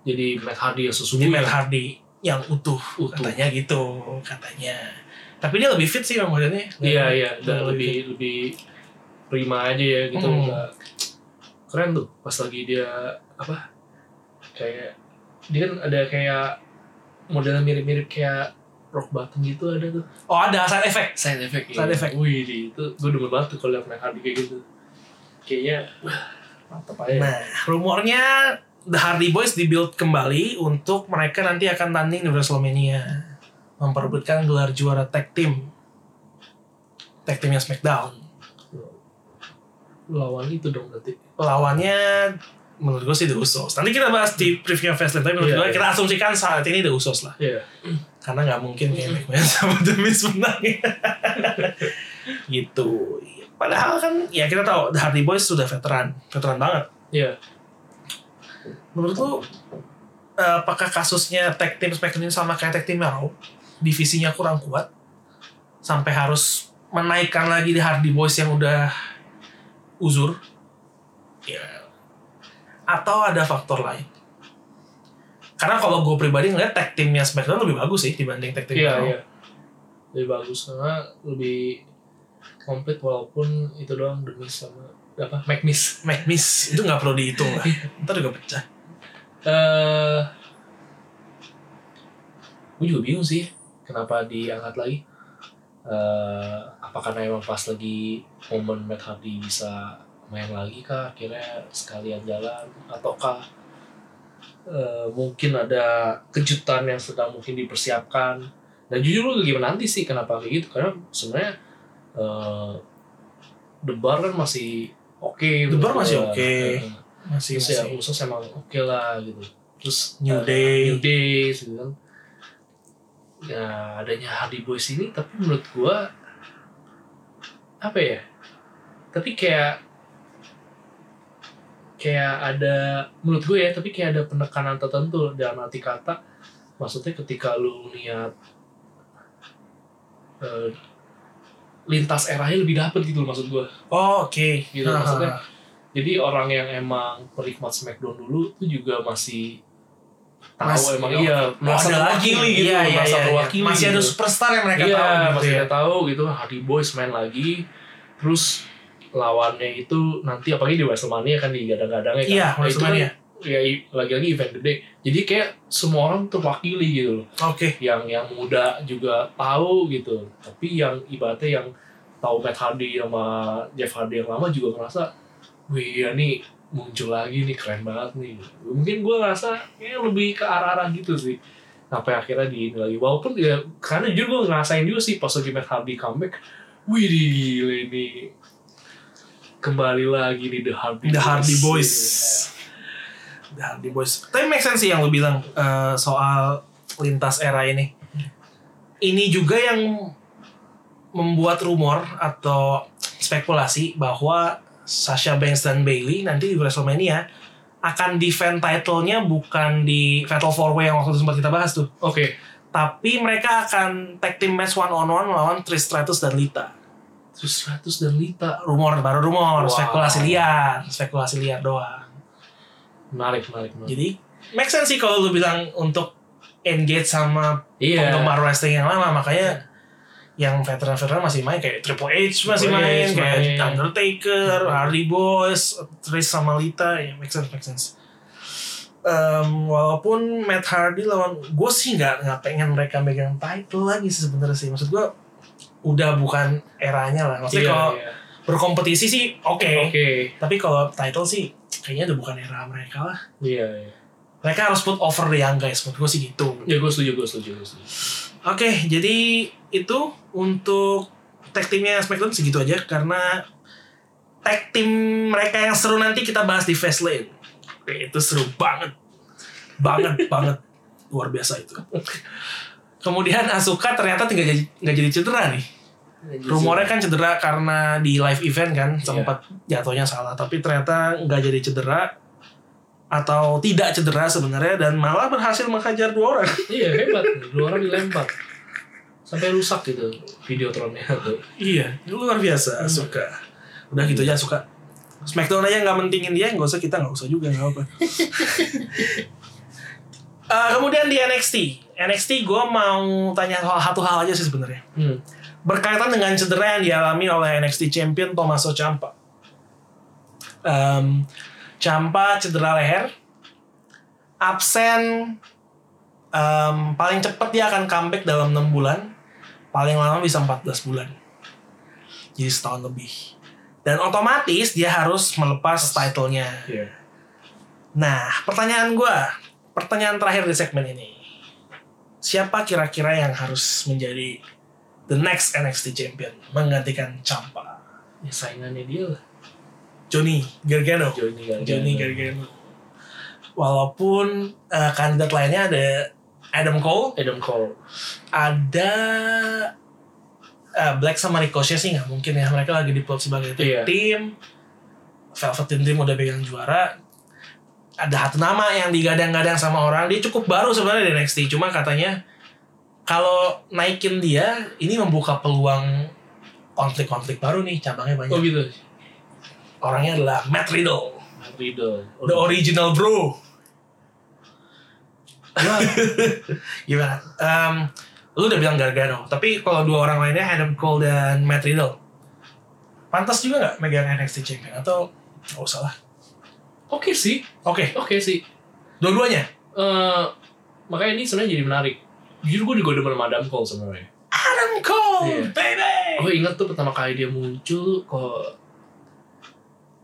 Jadi Matt Hardy yang Jadi sesungguhnya. Matt Hardy yang utuh, Utuh. katanya gitu, katanya. Tapi dia lebih fit sih bang badannya. Iya iya, Lebih lebih lebih prima aja ya gitu. Hmm. Keren tuh pas lagi dia apa? Kayak dia kan ada kayak modelnya mirip-mirip kayak rock bottom gitu ada tuh. Oh ada side effect. Side effect. Side iya. effect. Wih, itu gue demen banget tuh kalau liat Matt Hardy kayak gitu. Kayaknya wah, mantep aja. Nah, rumornya The Hardy Boys dibuild kembali untuk mereka nanti akan tanding di WrestleMania. Memperebutkan gelar juara tag team. Tag teamnya SmackDown. Lawan itu dong berarti. Lawannya menurut gue sih The Usos. Nanti kita bahas di preview Fastlane. Tapi menurut Iya, gue iya. kita asumsikan saat ini The Usos lah. Iya. Karena nggak mungkin kayak McMahon sama The Miz menang. gitu. Padahal kan ya kita tahu The Hardy Boys sudah veteran. Veteran banget. Iya. Menurut lu apakah kasusnya tag team SmackDown ini sama kayak tag team Raw? Divisinya kurang kuat sampai harus menaikkan lagi The Hardy Boys yang udah uzur? Ya. Atau ada faktor lain? Karena kalau gue pribadi ngeliat tag teamnya SmackDown lebih bagus sih dibanding tag Iya, Raw. iya. Lebih bagus karena lebih komplit walaupun itu doang demi sama apa McMiss. McMiss itu nggak perlu dihitung lah. Ntar juga pecah. Eh gue juga bingung sih kenapa diangkat lagi. Eh apa karena emang pas lagi momen Matt Hardy bisa main lagi kah akhirnya sekalian jalan ataukah eh, mungkin ada kejutan yang sedang mungkin dipersiapkan dan jujur lu lagi menanti sih kenapa kayak gitu karena sebenarnya eh The Bar kan masih oke The Bar masih oke. Eh, Masih terus ya masih. khusus emang oke lah gitu terus New Day. New Day gitu kan ya adanya Hardy Boys ini tapi menurut gua apa ya tapi kayak kayak ada menurut gue ya tapi kayak ada penekanan tertentu dalam arti kata maksudnya ketika lu lihat eh, lintas eranya lebih dapet gitu loh maksud gue Oh, oke. Gitu, maksudnya. jadi orang yang emang penikmat Smackdown dulu tuh juga masih tahu emang oh, iya Oh, merasa ada lagi terwakili gitu iya, iya, merasa iya, iya. terwakili Masih ada gitu. superstar yang mereka iya, tahu gitu masih ya. ada tahu gitu Hardy Boys main lagi terus lawannya itu nanti apalagi di WrestleMania kan digadang-gadangnya kan Iya, Nah, itu WrestleMania. kan ya lagi-lagi event gede jadi kayak semua orang terwakili gitu loh Oke. yang yang muda juga tahu gitu tapi yang ibaratnya yang tahu Matt Hardy sama Jeff Hardy yang lama juga ngerasa wih ya nih muncul lagi nih keren banget nih mungkin gue ngerasa kayak lebih ke arah-arah gitu sih sampai akhirnya di ini lagi walaupun ya karena jujur gue ngerasain juga sih pas lagi Matt Hardy comeback wih gila ini kembali lagi nih The Hardy The Hardy Boys. Iya. The Hardy Boys. Tapi make sense sih yang lu bilang eh, soal lintas era ini. Ini juga yang membuat rumor atau spekulasi bahwa Sasha Banks dan Bailey nanti di WrestleMania akan defend title-nya bukan di Fatal 4 Way yang waktu itu sempat kita bahas tuh. oke Tapi mereka akan tag team match one on one melawan Trish Stratus dan Lita. 100 dan Lita Rumor baru rumor, Wow. spekulasi liar, spekulasi liar doang. menarik menarik menarik Jadi make sense sih kalau lu bilang untuk engage sama iya penggemar wrestling yang lama makanya yang veteran-veteran masih main kayak Triple H masih Triple main, H kayak main. Undertaker, Hardy Boys, Trish sama Lita, ya make sense, make sense. Em, walaupun Matt Hardy lawan gue sih nggak nggak pengen mereka megang title lagi sih sebenarnya sih maksud gue udah bukan eranya lah maksudnya Iya, kalau iya. berkompetisi sih oke Oke. tapi kalau title sih kayaknya udah bukan era mereka lah Iya, iya. mereka harus put over the young guys menurut gue sih gitu Ya gue setuju, gue setuju, gue setuju. Oke, jadi itu untuk tag teamnya SmackDown segitu aja karena tag team mereka yang seru nanti kita bahas di Fastlane. Oke, itu seru banget, banget, banget, luar biasa itu. Kemudian Asuka ternyata tinggal jadi nggak jadi cedera nih. Rumornya kan cedera karena di live event kan sempat jatuhnya salah, tapi ternyata nggak jadi cedera atau tidak cedera sebenarnya dan malah berhasil menghajar dua orang. Iya, hebat. Dua orang dilempar. Sampai rusak gitu videotronnya tuh. Iya, luar biasa suka. Udah gitu aja suka. Smackdown aja nggak mentingin dia, nggak usah kita nggak usah juga nggak apa. Eh, kemudian di NXT, NXT gue mau tanya soal satu hal aja sih sebenarnya. Hmm. Berkaitan dengan cedera yang dialami oleh NXT Champion Tommaso Ciampa. Em, Ciampa cedera leher, absen em, paling cepat dia akan comeback dalam 6 bulan, paling lama bisa 14 bulan. Jadi setahun lebih. Dan otomatis dia harus melepas title-nya. Iya. Nah, pertanyaan gua, pertanyaan terakhir di segmen ini. Siapa kira-kira yang harus menjadi the next NXT champion menggantikan Ciampa? Ya saingannya dia lah. Johnny Gargano. Johnny Gargano. Johnny Gargano. Walaupun eh, kandidat lainnya ada Adam Cole, Adam Cole. ada eh, Black sama Ricochet sih nggak mungkin ya mereka lagi diplot sebagai tim. Iya. tim. Velveteen Dream udah pegang juara. Ada satu nama yang digadang-gadang sama orang dia cukup baru sebenarnya di NXT cuma katanya kalau naikin dia ini membuka peluang konflik-konflik baru nih cabangnya banyak. Oh gitu. Orangnya adalah Matt Riddle, Matt Riddle. Oh, the original bro. Gimana? Em, lu udah bilang Gargano, tapi kalau dua orang lainnya Adam Cole dan Matt Riddle, pantas juga nggak megang NXT Champion atau nggak usah lah? Oke sih. Oke, Oke sih. dua-duanya. Eh makanya ini sebenarnya jadi menarik. Jujur gue juga demen sama Adam Cole sebenarnya. Adam Cole, Iya. baby. Gue ingat tuh pertama kali dia muncul kok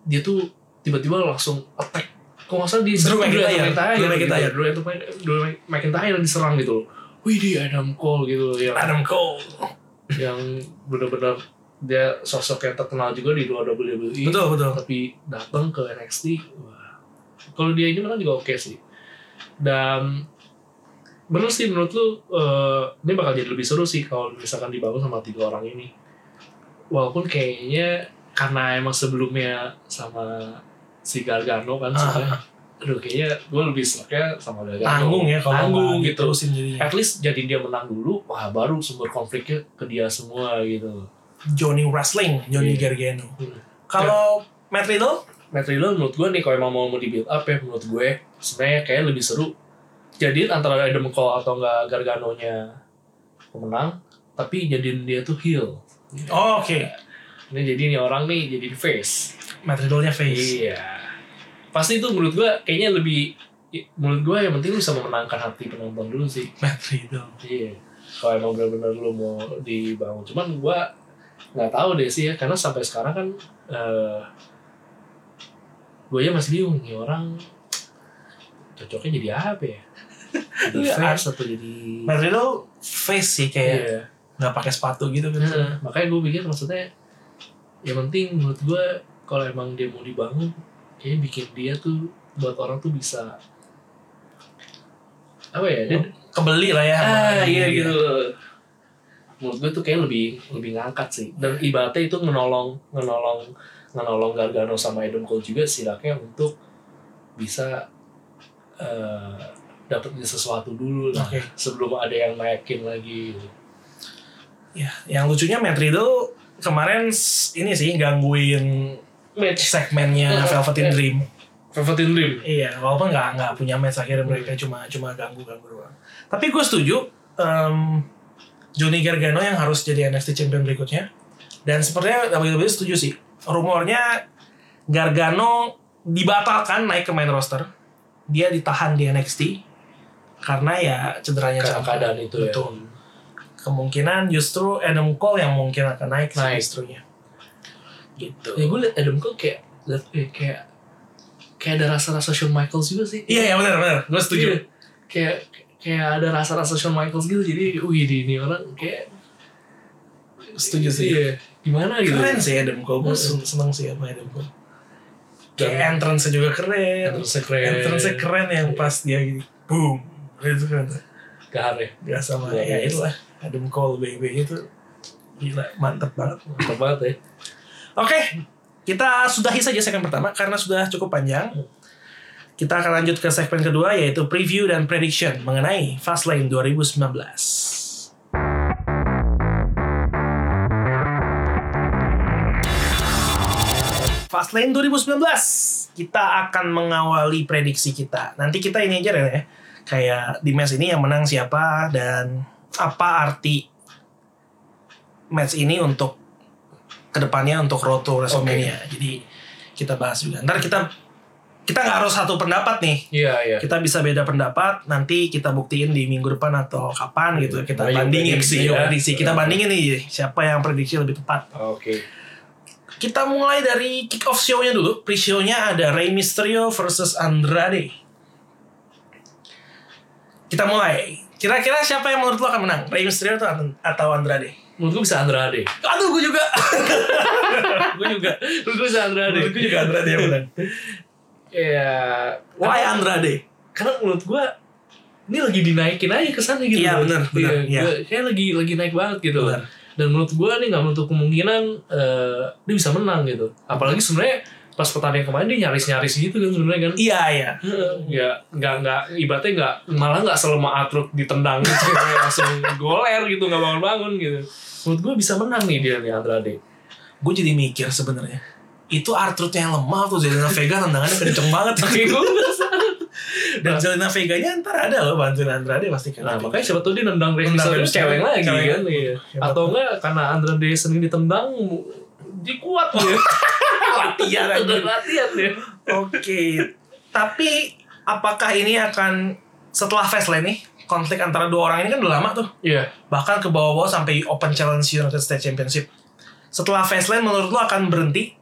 dia tuh tiba-tiba langsung attack. Kok nggak salah di Drew McIntyre. Drew McIntyre, Drew. McIntyre. Drew McIntyre, diserang gitu loh. Wih dia Adam Cole gitu yang Adam Cole. yang benar-benar dia sosok yang terkenal juga di luar WWE. Betul betul. tapi datang ke NXT wah kalau dia ini memang juga oke sih dan bener sih menurut lu eh, ini bakal jadi lebih seru sih kalau misalkan dibangun sama tiga orang ini walaupun kayaknya karena emang sebelumnya sama si Gargano kan Ah. sebenarnya aduh kayaknya gue lebih suka sama Gargano Tanggung ya kalau tanggung gitu diterusin jadinya. at least jadi dia menang dulu wah baru sumber konfliknya ke dia semua gitu Johnny Wrestling, Johnny Iya. Gargano. Hmm. Kalau Matt Riddle, Matt Riddle menurut gue nih kalau emang mau mau di build up ya menurut gue sebenarnya kayak lebih seru jadiin antara Adam Cole atau enggak Gargano-nya pemenang tapi jadiin dia tuh heel oh, oke. Ini jadi nih orang nih jadi face Matt Riddle-nya face. iya pasti itu menurut gue kayaknya lebih menurut gue yang penting lu bisa memenangkan hati penonton dulu sih Matt Riddle. iya kalau emang benar-benar lu mau dibangun cuman gue nggak tahu deh sih ya karena sampai sekarang kan eh gue ya masih bingung nih orang cocoknya jadi apa ya jadi Iya, face atau jadi Matt Riddle face sih kayak Iya. nggak pakai sepatu gitu kan. Nah, makanya gue pikir maksudnya yang penting menurut gue kalau emang dia mau dibangun kayaknya bikin dia tuh buat orang tuh bisa apa ya dia Kebeli lah ya. ah iya gitu menurut gue tuh kayak lebih lebih ngangkat sih dan ibaratnya itu menolong menolong menolong Gargano sama Adam Cole juga setidaknya untuk bisa eh dapetin sesuatu dulu lah Oke. sebelum ada yang naikin lagi Ya, yang lucunya Matt Riddle kemarin ini sih gangguin match segmennya Velveteen Dream. Velveteen Dream Iya, walaupun nggak nggak punya match akhirnya mereka cuma cuma ganggu ganggu doang. Tapi gue setuju. em, Johnny Gargano yang harus jadi NXT Champion berikutnya. Dan sepertinya WWE setuju sih. Rumornya Gargano dibatalkan naik ke main roster. Dia ditahan di NXT karena ya cederanya Karena keadaan itu ya. Kemungkinan justru Adam Cole yang mungkin akan naik, sih Naik. justrunya. Gitu. Ya gue liat Adam Cole kayak liat, eh, kayak kayak ada rasa-rasa Shawn Michaels juga sih. Iya, iya benar benar. Gue setuju. Iya. Kayak kayak ada rasa-rasa Shawn Michaels gitu. Jadi, wih di ini orang kayak Setuju sih. Iya. Gimana gitu? Keren sih Adam Cole. Gue Mm-mm. seneng sih sama Adam Cole. Kayak entrance juga keren. Entrance-nya keren. Entrance keren yang pas dia gini. Boom. Itu kan. Gahar ya. Gak sama ya biasa. itulah. Adam Cole baby itu gila mantep banget. Mantap banget ya. Oke, kita sudahi saja segmen pertama karena sudah cukup panjang. Kita akan lanjut ke segmen kedua yaitu preview dan prediction mengenai Fastlane 2019. Fastlane 2019 kita akan mengawali prediksi kita. Nanti kita ini aja ya, kayak di match ini yang menang siapa dan apa arti match ini untuk ke depannya untuk Road to WrestleMania. Jadi kita bahas juga. Ntar kita kita nggak harus satu pendapat nih. Iya, iya. Kita bisa beda pendapat. Nanti kita buktiin di minggu depan atau kapan gitu. Kita Ayo bandingin prediksi ya. prediksi. Kita bandingin nih siapa yang prediksi lebih tepat. Oke. Kita mulai dari kick off show-nya dulu. Pre-show-nya ada Rey Mysterio versus Andrade. Kita mulai. Kira-kira siapa yang menurut lo akan menang? Rey Mysterio atau, atau Andrade? Menurut gue bisa Andrade. Aduh, gue juga. gue juga. Menurut gue bisa Andrade. Menurut gue juga Andrade yang menang. Iya. Why Karena- Andrade? Karena menurut gue ini lagi dinaikin aja kesannya gitu. Iya, benar, benar, Iya, gua- kayak lagi lagi naik banget gitu. Benar. Dan menurut gue nih nggak menutup kemungkinan eh, dia bisa menang gitu. Apalagi sebenarnya pas pertandingan kemarin dia nyaris-nyaris gitu kan sebenarnya kan. Iya, iya. ya nggak nggak ibaratnya nggak malah nggak selemah atruk ditendang gitu langsung goler gitu nggak bangun bangun gitu menurut gue bisa menang nih dia nih Andrade Gue jadi mikir sebenarnya. Itu Artrudnya yang lemah tuh Zelina Vega tendangannya kenceng banget. Oke, gue. Dan Zelina Veganya ntar ada loh bantuin Andrade pasti kan. Nah, makanya siapa tuh dia nendang Rey Mysterio cewek lagi kan. Iya. Atau enggak karena Andrade sering ditendang, dia kuat dia. latihan anjing. latihan dia. Oke. Tapi apakah ini akan setelah Fastlane nih konflik antara dua orang ini kan udah lama tuh. Iya. Bahkan ke bawah-bawah sampai Open Challenge United States Championship. Setelah Fastlane menurut lo akan berhenti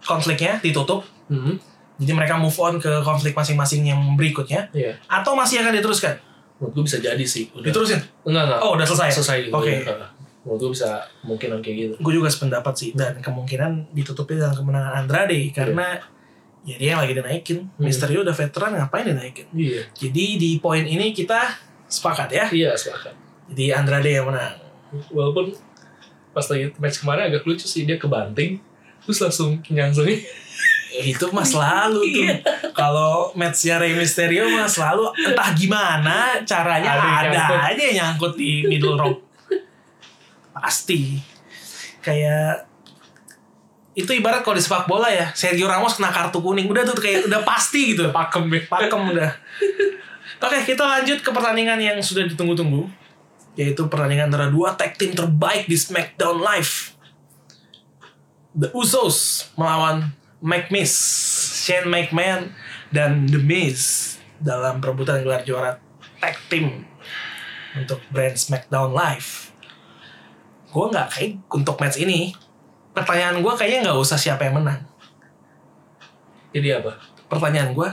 konfliknya ditutup. Hmm. Jadi mereka move on ke konflik masing-masing yang berikutnya Iya. atau masih akan diteruskan? Menurut gue bisa jadi sih. Udah. Diterusin. Enggak, enggak. Oh, udah selesai. Selesai. Oke. Iya. Menurut gue bisa kemungkinan kayak gitu. Gue juga sependapat sih dan kemungkinan ditutupi dengan kemenangan Andrade karena ya dia yang lagi dinaikin. Hmm. Mysterio udah veteran ngapain dinaikin? Iya. Jadi di poin ini kita sepakat ya. Iya, sepakat. Jadi Andrade yang menang. walaupun pas lagi match kemarin agak lucu sih dia kebanting terus langsung nyangsungnya Eh, itu mas lalu tuh. Iya. Kalau matchnya Rey Mysterio mas lalu entah gimana caranya Ada ada, nyangkut. aja yang nyangkut di middle rope. Pasti. Kayak itu ibarat kalau di sepak bola ya Sergio Ramos kena kartu kuning. Udah tuh kayak udah pasti gitu. Pakem ya. Pakem udah. Oke kita lanjut ke pertandingan yang sudah ditunggu-tunggu yaitu pertandingan antara dua tag team terbaik di SmackDown Live. The Usos melawan McMiss Shane McMahon dan The Miz dalam perebutan gelar juara tag team untuk brand SmackDown Live gue nggak kayak untuk match ini. Pertanyaan gue kayaknya nggak usah siapa yang menang. Jadi apa? Pertanyaan gue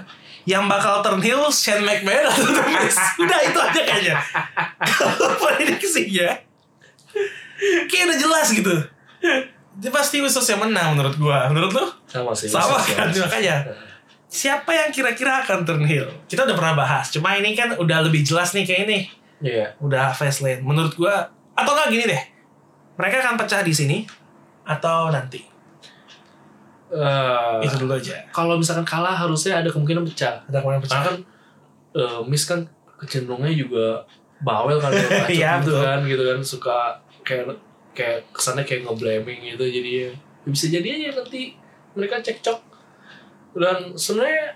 yang bakal turn heel Shane McMahon atau The Miz udah itu aja kayaknya. Kalau prediksinya kayak udah jelas gitu. Dia pasti Usos yang menang menurut gue menurut lo sama sih sama kan makanya. siapa yang kira-kira akan turn heel? Kita udah pernah bahas cuma ini kan udah lebih jelas nih kayak ini. Iya. Udah Fastlane menurut gue atau nggak gini deh mereka akan pecah di sini atau nanti? Eh, itu dulu aja. kalau misalkan kalah harusnya ada kemungkinan pecah. Ada kemarin pecah. Karena kan eh, Miss kan kecenderungannya juga bawel kan ya, Iya, gitu betul. kan gitu kan. Suka kayak kayak kesannya kayak ngeblaming gitu jadi ya bisa jadi aja nanti mereka cekcok. Dan sebenarnya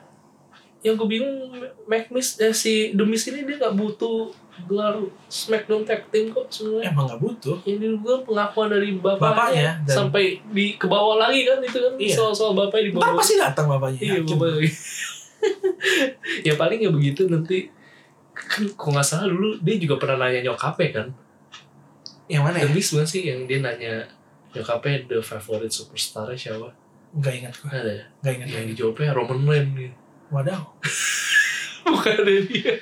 yang gue bingung McMiss eh, si The Miz ini dia nggak butuh gelar SmackDown Tag Team kok sebenarnya. Emang nggak butuh. Ini gue pengakuan dari bapaknya, Bapaknya, dan- sampai di ke bawah lagi kan itu kan Iya. soal-soal bapaknya di Ntar bawah. pasti datang bapaknya. Iya, yakin. bapaknya. ya paling ya begitu nanti kan kok nggak salah dulu dia juga pernah nanya nyokapnya kan Yang mana ya? The sih yang dia nanya nyokapnya the favorite superstar siapa Gak ingat gue. ada ya Gak ingat. yang dijawabnya Roman Reigns gitu. Wadaw. bukan ada dia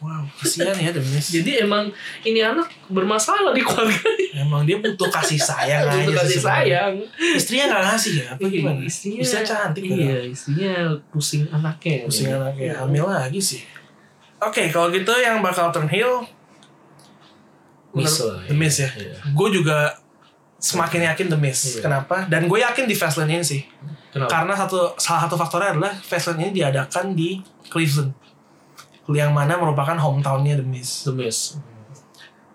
Wow, kasihan ya The Miz. jadi emang ini anak bermasalah di keluarga Emang dia butuh kasih sayang aja. Butuh sih kasih sayang Istrinya gak ngasih ya? Apa Iya, gimana? istrinya Istrinya cantik iya istrinya pusing anaknya Pusing Iya. anaknya. Hamil lagi sih. Oke, kalau gitu yang bakal turn heel menurut- lah, The Miz ya. Iya. Gue juga semakin yakin The Miz. Iya. Kenapa? Dan gue yakin di Fastlane ini sih. kenapa Karena satu salah satu faktornya adalah Fastlane ini diadakan di Cleveland. Yang mana merupakan hometownnya The Miz. The Miz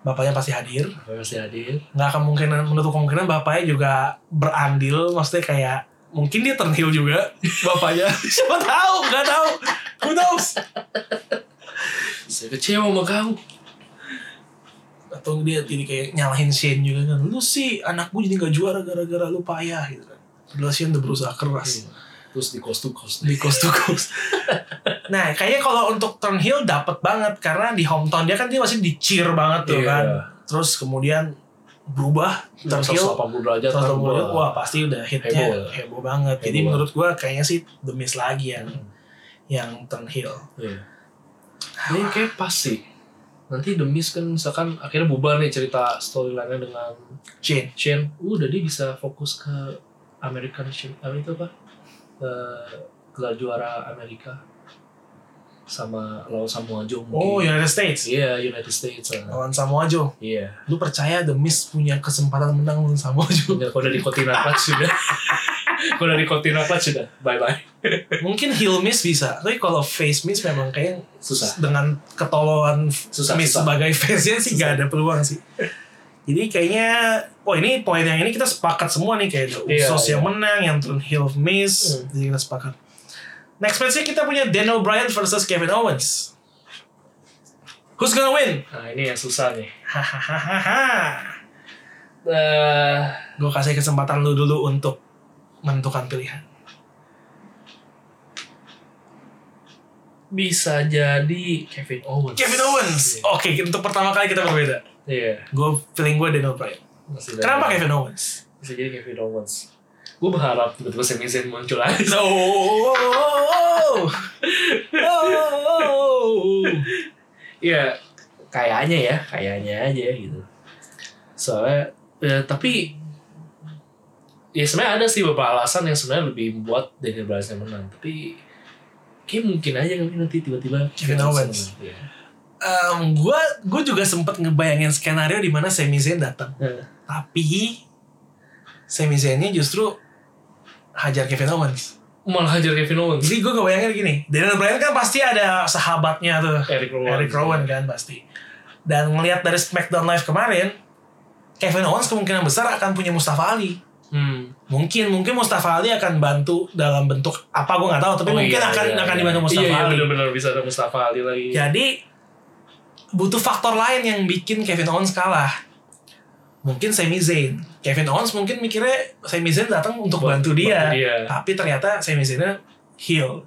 Bapaknya pasti hadir. Apa masih hadir Nggak akan mungkin menutup kemungkinan bapaknya juga berandil. Maksudnya kayak mungkin dia turn heel juga bapaknya. Siapa tahu? Nggak tahu. Who knows? saya kecewa sama kamu atau dia jadi kayak nyalahin Shane juga kan lu sih anak gue jadi gak juara gara-gara lu payah gitu kan padahal Shane udah berusaha keras terus di cost to cost di coast to coast nah kayaknya kalau untuk turn heel dapat banget karena di hometown dia kan dia masih di cheer banget tuh Iya. kan terus kemudian berubah turn heel 180 derajat 180 kan, derajat, gua- wah pasti udah hitnya Heboh. heboh, banget jadi Heboh menurut gue kayaknya sih The Miz lagi yang yang turn heel Iya. Ini kayak pas sih. Nanti The Miz kan misalkan akhirnya bubar nih cerita storyline-nya dengan Shane Shane. Udah dia bisa fokus ke American Shane. Apa itu apa? Eh, gelar juara Amerika sama lawan Samoa Joe oh mungkin. United States Iya, United States. ah. lawan Samoa Joe Iya. lu percaya The Miz punya kesempatan menang lawan Samoa Joe Udah, kalau udah di Cortina Clutch sudah. kalau udah di Cortina Clutch sudah. Bye-bye. mungkin heel miss bisa tapi kalau face miss memang kayak Susah. dengan ketololan Susah, miss susah. sebagai face nya sih Susah. gak ada peluang sih jadi kayaknya oh ini poin yang ini kita sepakat semua nih kayak The Iya, Usos iya. yang menang yang turn heel miss Hmm. jadi kita sepakat next match kita punya Daniel Bryan versus Kevin Owens who's gonna win Nah, ini yang susah nih. hahaha Eh, gue kasih kesempatan lu dulu untuk menentukan pilihan bisa jadi Kevin Owens. Kevin Owens Iya. oke untuk pertama kali kita berbeda Iya. gue feeling gue Daniel Bryan Masih kenapa Kevin Owens Bisa jadi Kevin Owens. Gue berharap tiba-tiba Sami Zayn muncul lagi. Oh, oh, oh. Iya, kayaknya ya, kayaknya aja gitu. Soalnya, ya, tapi ya sebenarnya ada sih beberapa alasan yang sebenarnya lebih membuat Daniel Bryan menang. Tapi kayak mungkin aja kali nanti tiba-tiba Kevin Owens. menang. Iya. Um, gue gue juga sempet ngebayangin skenario di mana Sami Zayn datang, Nah, tapi Sami Zaynnya justru hajar Kevin Owens. malah hajar Kevin Owens. Jadi gue ngebayangin gini, Daniel Bryan kan pasti ada sahabatnya tuh, Eric Rowan. Eric Rowan kan pasti. Dan ngelihat dari SmackDown Live kemarin, Kevin Owens kemungkinan besar akan punya Mustafa Ali. Hmm. Mungkin mungkin Mustafa Ali akan bantu dalam bentuk apa gue nggak tahu, tapi Oh, mungkin iya, akan iya, akan iya. dibantu Mustafa Iya, iya Ali. benar-benar bisa ada Mustafa Ali lagi. Jadi butuh faktor lain yang bikin Kevin Owens kalah. Mungkin Sami Zayn. Kevin Owens mungkin mikirnya Sami Zayn datang untuk Buat- bantu dia. bantu dia. Tapi ternyata Sami Zayn heel.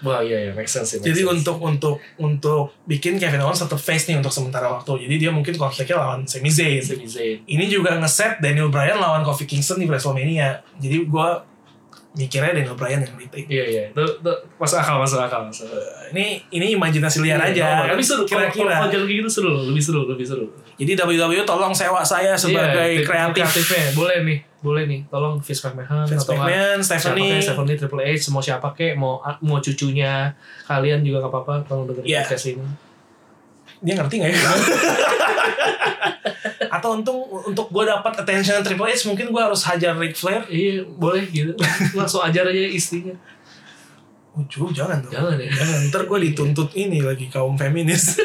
Wah iya iya make sense make Jadi sense. untuk untuk untuk bikin Kevin Owens tetap face nih untuk sementara waktu. Jadi dia mungkin konfliknya lawan Sami Zayn. Sami Zayn. Ini juga ngeset Daniel Bryan lawan Kofi Kingston di WrestleMania. Jadi gua mikirnya Daniel Bryan yang retake. Iya iya itu, itu masuk akal masuk akal masuk akal. Ini ini imajinasi liar aja. Tapi seru kalau kalau kira-kira. jalan kayak gitu seru lebih seru lebih seru. Jadi WWE tolong sewa saya sebagai Iya, kreatif. kreatifnya boleh nih boleh nih tolong Vince McMahon Vince atau McMahon, Stephanie. Stephanie Triple H mau siapa kek mau mau cucunya kalian juga gak apa-apa tolong dengerin Iya. podcast ini Dia ngerti gak ya? Atau untuk untuk gue dapat attention Triple H mungkin gue harus hajar Ric Flair. iya boleh gitu langsung ajar aja istrinya Ujuh, jangan dong. jangan ya Jangan, ntar gue dituntut ini lagi kaum feminis.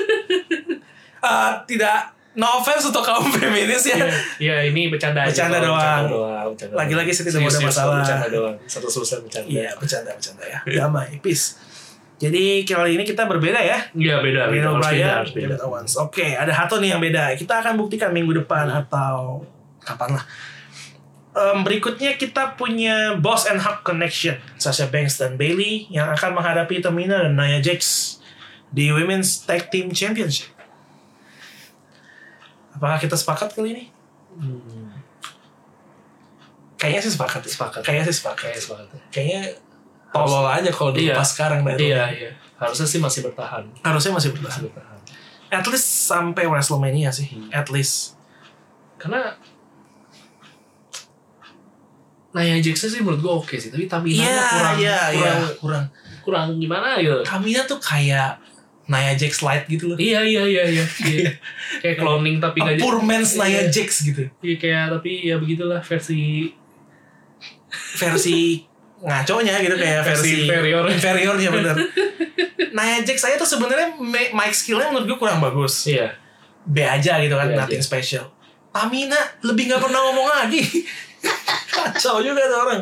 Eh, tidak, no offense untuk kaum feminis ya. Iya, iya ini bercanda aja. Bercanda Bang. doang. Bercanda doang. bercanda Lagi-lagi sih tidak ada masalah. Bercanda doang. Satu susah bercanda. Iya, bercanda-bercanda ya. Damai, peace. Jadi kali ini kita berbeda ya. Iya beda, beda. Harus beda. David Owens. Oke, ada satu nih yang beda. Kita akan buktikan minggu depan atau kapan lah. Em, berikutnya kita punya Boss and Hug Connection, Sasha Banks dan Bailey yang akan menghadapi Tamina dan Nia Jax di Women's Tag Team Championship. Apakah kita sepakat kali ini? Hmm, Kayaknya sih sepakat. ya. Sepakat. Kayaknya sih sepakat. Kayak sepakat ya. Kayaknya tolol aja kalau Iya. dilepas sekarang dari Iya, iya. Harusnya sih masih bertahan. Harusnya masih Masih bertahan. bertahan. At least sampai WrestleMania sih. Hmm. At least. Karena Nia Jax sih menurut gue oke sih, tapi Tamina Iya, kurang, iya, iya. kurang, Kurang. kurang gimana gitu. Tamina tuh kayak Nia Jax light gitu loh. Iya iya iya iya. iya. kayak cloning tapi nggak poor man's Nia Iya. Jax gitu. Iya kayak tapi ya begitulah versi Versi ngaconya gitu kayak Versi versi, inferior. inferiornya bener. Nia Jax saya tuh sebenarnya mic skillnya menurut gue kurang bagus. iya. B aja gitu kan, B aja. nothing special. Tamina lebih nggak pernah ngomong lagi. Kacau juga tuh orang.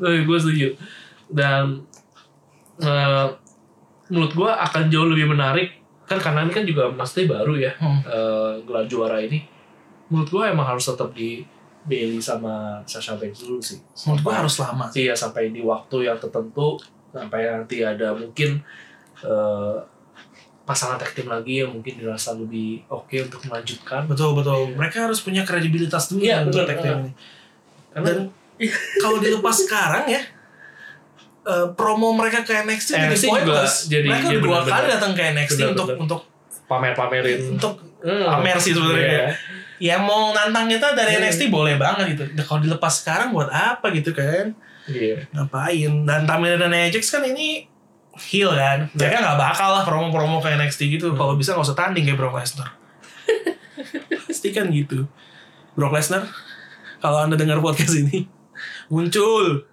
gue setuju. Dan eh, menurut gue akan jauh lebih menarik kan karena ini kan juga maksudnya baru ya Hmm. eh, gelar juara ini. Menurut gue emang harus tetap di Bailey sama Sasha Banks dulu sih. Menurut gue harus lama. Iya sampai di waktu yang tertentu sampai nanti ada mungkin eh, pasangan tag team lagi yang mungkin dirasa lebih oke untuk melanjutkan. Betul betul. Iya. Mereka harus punya kredibilitas dulu Iya, untuk betul. tag team ini. Karena Dan kalau dilepas sekarang ya eh, promo mereka ke NXT, jadi NXT juga pointless. jadi- mereka iya, dua kali datang ke NXT Benar, untuk benar. untuk pamer-pamerin untuk Hmm. pamer sih sebenarnya. Iya. Ya mau nantang kita dari Hmm. NXT boleh banget gitu. Nah, kalau dilepas sekarang buat apa gitu kan? Iya. Ngapain? Dan Tamina dan Nia Jax kan ini heel kan. Mereka nggak bakal lah promo-promo ke NXT gitu. Hmm. Kalau bisa nggak usah tanding kayak Brock Lesnar. Pasti kan gitu. Brock Lesnar, kalau anda dengar podcast ini muncul.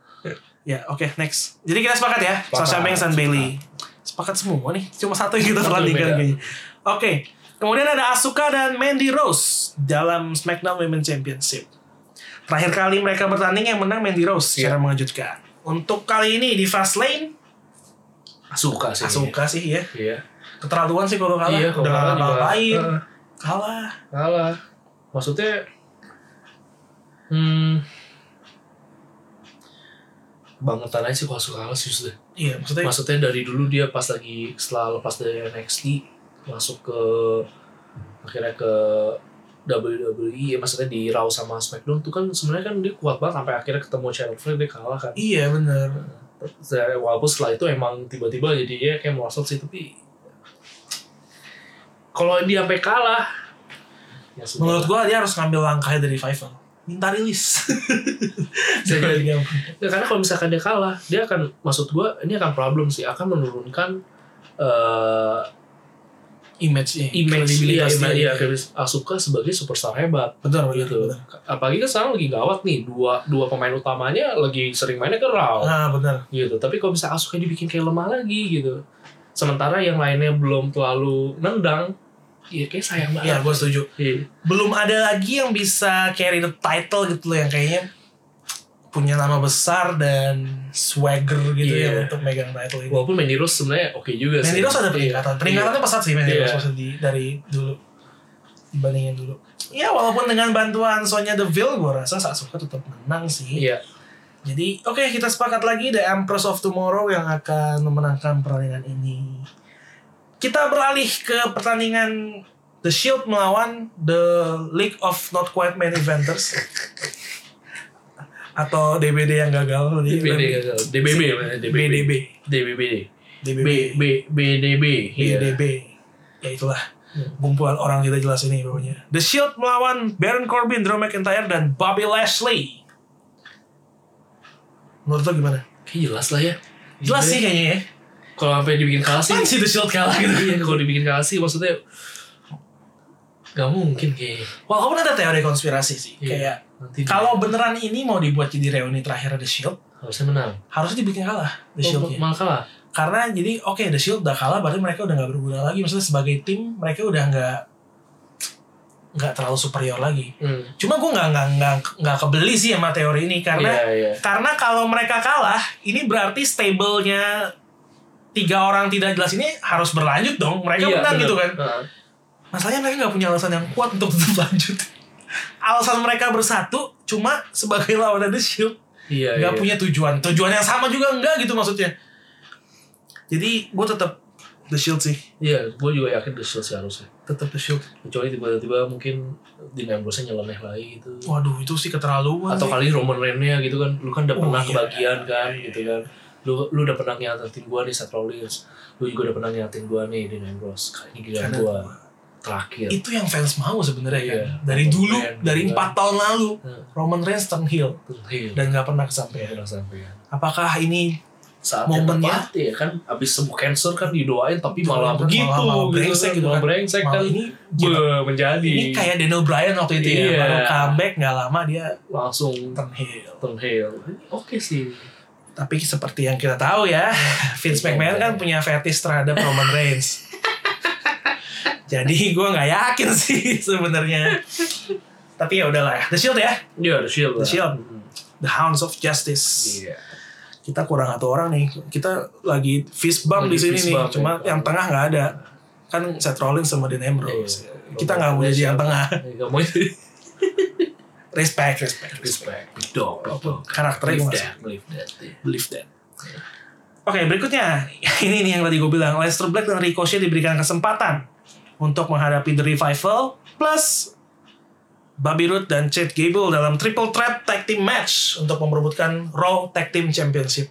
Ya oke next. Jadi kita sepakat ya. Sasha Banks dan Bailey. Sepakat semua nih. Cuma satu yang kita perhatikan kayaknya. Oke. Kemudian ada Asuka dan Mandy Rose dalam SmackDown Women's Championship. Terakhir kali mereka bertanding yang menang Mandy Rose Iya. secara mengejutkan. Untuk kali ini di Fastlane, Asuka sih. Asuka sih ya. Iya. Keterlaluan sih kalau kalah. Iya, Udah gak juga, ngapain. eh, Kalah. kalah. Maksudnya hmm bangetan aja sih kalau Asuka kalah sih sudah. Iya maksudnya. Maksudnya dari dulu dia pas lagi setelah lepas dari NXT masuk ke akhirnya ke WWE ya maksudnya di Raw sama SmackDown tuh kan sebenarnya kan dia kuat banget sampai akhirnya ketemu Charlotte Flair dia kalah kan. Iya bener. Saya- walaupun setelah itu emang tiba-tiba jadi ya kayak merosot sih tapi kalau dia sampai kalah ya sudah. Menurut gua dia harus ngambil langkahnya dari revival. Minta rilis. Jadi. Ya, karena kalau misalkan dia kalah dia akan maksud gua ini akan problem sih akan menurunkan eh image image iya, image, iya, Asuka sebagai superstar hebat Betul betul. gitu. betul. Apalagi kan sekarang lagi gawat nih dua dua pemain utamanya lagi sering mainnya ke Raw Nah benar. gitu. Tapi kalau bisa Asuka dibikin kayak lemah lagi gitu. Sementara yang lainnya belum terlalu nendang, ya kayak sayang Iya banget. gue setuju. Iya. Belum ada lagi yang bisa carry the title gitu loh yang kayaknya punya nama besar dan swagger gitu Iya. ya untuk megang title ini. Walaupun Mandy Rose sebenarnya oke juga sih. Mandy Rose ada Iya. peningkatan. Peningkatannya pesat sih Mandy Iya. Rose di, dari dulu dibandingin dulu. Ya walaupun dengan bantuan Sonya Deville gue rasa Sasuka tetap menang sih. Iya. Jadi oke kita sepakat lagi The Empress of Tomorrow yang akan memenangkan pertandingan ini. Kita beralih ke pertandingan The Shield melawan The League of Not Quite Many Eventers atau DBD yang gagal DBD gagal. DBB? DBB. BDB DBB. DBB B B BDB. Iya. BDB ya itulah kumpulan orang tidak jelas ini pokoknya The Shield melawan Baron Corbin, Drew McIntyre dan Bobby Lashley menurut lo gimana? Kayak jelas lah ya. jelas sih kayaknya ya Kalau sampai dibikin kalah sih. Sih The Shield kalah gitu Iya, kalau dibikin kalah sih maksudnya Gak mungkin kayaknya. Walaupun ada teori konspirasi sih, Iya. kayak Nanti kalau beneran ini mau dibuat jadi reuni terakhir The Shield, harusnya menang. harusnya dibikin kalah The Oh, Shield malah kalah. Karena jadi oke The Shield udah kalah, berarti mereka udah nggak berguna lagi. Maksudnya sebagai tim mereka udah nggak nggak terlalu superior lagi. Hmm. Cuma gue nggak nggak nggak nggak kebeli sih sama teori ini karena Iya, iya. karena kalau mereka kalah, ini berarti stable-nya tiga orang tidak jelas ini harus berlanjut dong. Mereka Iya, menang bener. gitu kan. Heeh. Masalahnya mereka nggak punya alasan yang kuat untuk tetap lanjut. Alasan mereka bersatu cuma sebagai lawan The Shield. Iya, Nggak iya. punya tujuan. Tujuan yang sama juga enggak gitu maksudnya. Jadi gue tetap The Shield sih. Iya, gue juga yakin The Shield sih harusnya. Tetap The Shield. Kecuali tiba-tiba mungkin Dean Ambrose-nya nyeleneh lagi gitu. Waduh itu sih keterlaluan. Atau kali Roman Reigns-nya gitu kan. Lu kan udah Oh, pernah iya, kebagian iya, kan iya, gitu kan. Lu lu udah pernah nyatain gua nih Seth Rollins. Lu juga udah pernah nyatain gua nih Dean Ambrose. Kali ini giliran Karena- gua terakhir. itu yang fans mau sebenarnya Iya. kan. Dari Roman dulu, Reigns dari empat tahun lalu, Nah, Roman Reigns turn heel Heel. dan nggak pernah kesampaian. Apakah ini Saat Momennya. ya kan abis sembuh cancer kan didoain tapi malah Malah- begitu malah brengsek gitu malah kan. brengsek Malah kan ini Be, menjadi ini kayak Daniel Bryan waktu itu ya, Iya. baru comeback nggak lama dia langsung turn heel. turn heel oke sih Tapi seperti yang kita tahu ya, Vince McMahon kan punya fetish terhadap Roman Reigns. Jadi gue nggak yakin sih sebenarnya. Tapi ya udahlah ya. The Shield ya, Iya, The Shield. The. Shield. Hmm. The Hounds of Justice. Iya. Kita kurang satu orang nih. Kita lagi fist bump Lagi di sini nih. bump, Cuma ya. yang tengah nggak ada. Kan Seth Rollins sama Dean Ambrose. Iya. Kita nggak mau jadi yang tengah. Nggak mau jadi Respect, respect, respect. dog, dog. Karakternya Believe that, believe that. iya. believe that. Oke, berikutnya. Ini nih yang tadi gue bilang. Lester Black dan Ricochet diberikan kesempatan untuk menghadapi The Revival plus Bobby Roode dan Chad Gable dalam triple threat tag team match untuk memperebutkan Raw Tag Team Championship.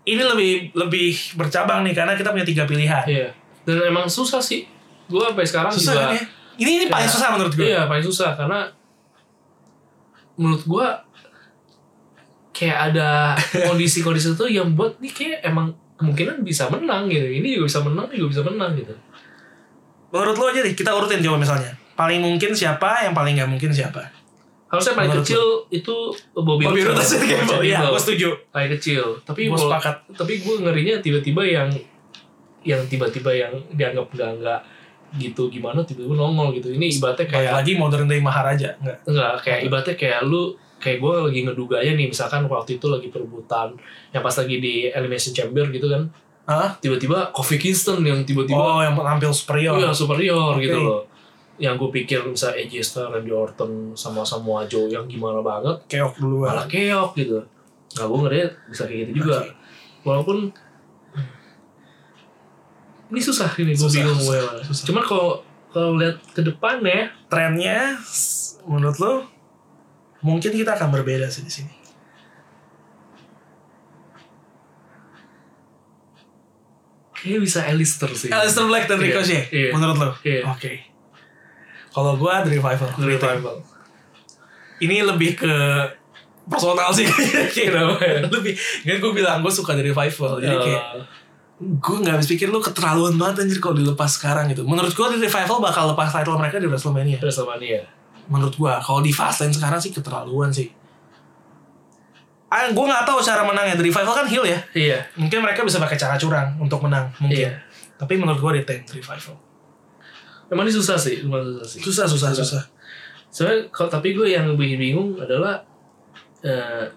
Ini lebih lebih bercabang nih karena kita punya tiga pilihan. Iya. Dan emang susah sih. Gue sampai sekarang Susah juga. kan ya? Ini ini paling Kayak- susah menurut gue. Iya, paling susah karena menurut gua kayak ada kondisi-kondisi itu yang buat nih kayak emang kemungkinan bisa menang gitu. Ini juga bisa menang, ini juga bisa menang gitu. Menurut lo aja deh, kita urutin coba misalnya. Paling mungkin siapa, yang paling nggak mungkin siapa? Harusnya paling Menurut kecil itu Bobby, Bobby Roode. Iya, Gable. gue setuju. Paling kecil. Tapi Gue sepakat. tapi gue ngerinya tiba-tiba yang yang tiba-tiba yang dianggap nggak nggak gitu gimana tiba-tiba nongol gitu. Ini ibaratnya Kayak kayak lagi modern day Maharaja, enggak? Enggak, kayak ibaratnya kayak lu kayak gue lagi ngeduga aja nih misalkan waktu itu lagi perebutan yang pas lagi di elimination chamber gitu kan Hah? tiba-tiba Kofi Kingston yang tiba-tiba Oh, yang tampil superior. iya superior Oke. gitu loh yang gue pikir misalnya AJ Styles, Randy Orton sama Samoa Joe yang gimana banget Keok duluan. malah keok gitu nggak gue ngeri bisa kayak gitu juga Oke. walaupun ini susah ini gue bingung gue cuman kalau kalau lihat ke depan ya Trennya, menurut lo, mungkin kita akan berbeda sih di sini. Kayaknya bisa Alistair sih Aleister Black dan Iya, Ricochet, iya. menurut lo? Iya. Oke. Kalau gua The Revival. The Revival Ini lebih ke personal sih Kenapa ya? lebih kan gue bilang gue suka The Revival jadi kayak Eh, gue nggak habis pikir lu keterlaluan banget anjir kalau dilepas sekarang gitu menurut gue The Revival bakal lepas title mereka di WrestleMania WrestleMania menurut gua kalau di Fastlane sekarang sih keterlaluan sih ah gue nggak tahu cara menangnya. The Revival kan heel ya? Iya. Mungkin mereka bisa pakai cara curang untuk menang mungkin. Iya. tapi menurut gua retain The Revival. Emang ini susah sih, emang susah sih. susah susah susah. Soalnya kalau tapi gue yang bikin bingung adalah eh,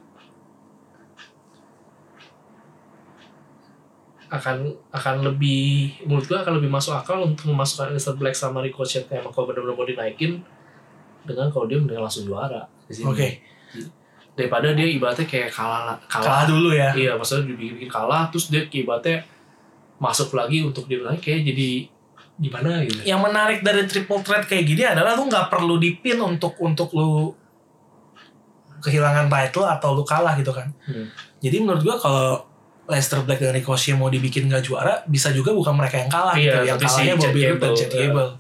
akan akan lebih menurut gue akan lebih masuk akal untuk memasukkan Aleister Black sama Ricochet kayak emang kalau benar-benar mau dinaikin dengan kalau dia mending langsung juara di sini. oke Daripada dia ibaratnya kayak kalah kalah dulu ya Iya, maksudnya dibikin kalah terus dia ibaratnya masuk lagi untuk dia lagi kayak jadi gimana gitu. yang menarik dari triple threat kayak gini adalah lu nggak perlu dipin untuk untuk lu kehilangan title atau lu kalah gitu kan Hmm. jadi menurut gua kalau Leicester Black dan Ricochet mau dibikin gak juara bisa juga bukan mereka yang kalah Iya, gitu yang si kalahnya Chad Bobby Roode dan Chad iya. Gable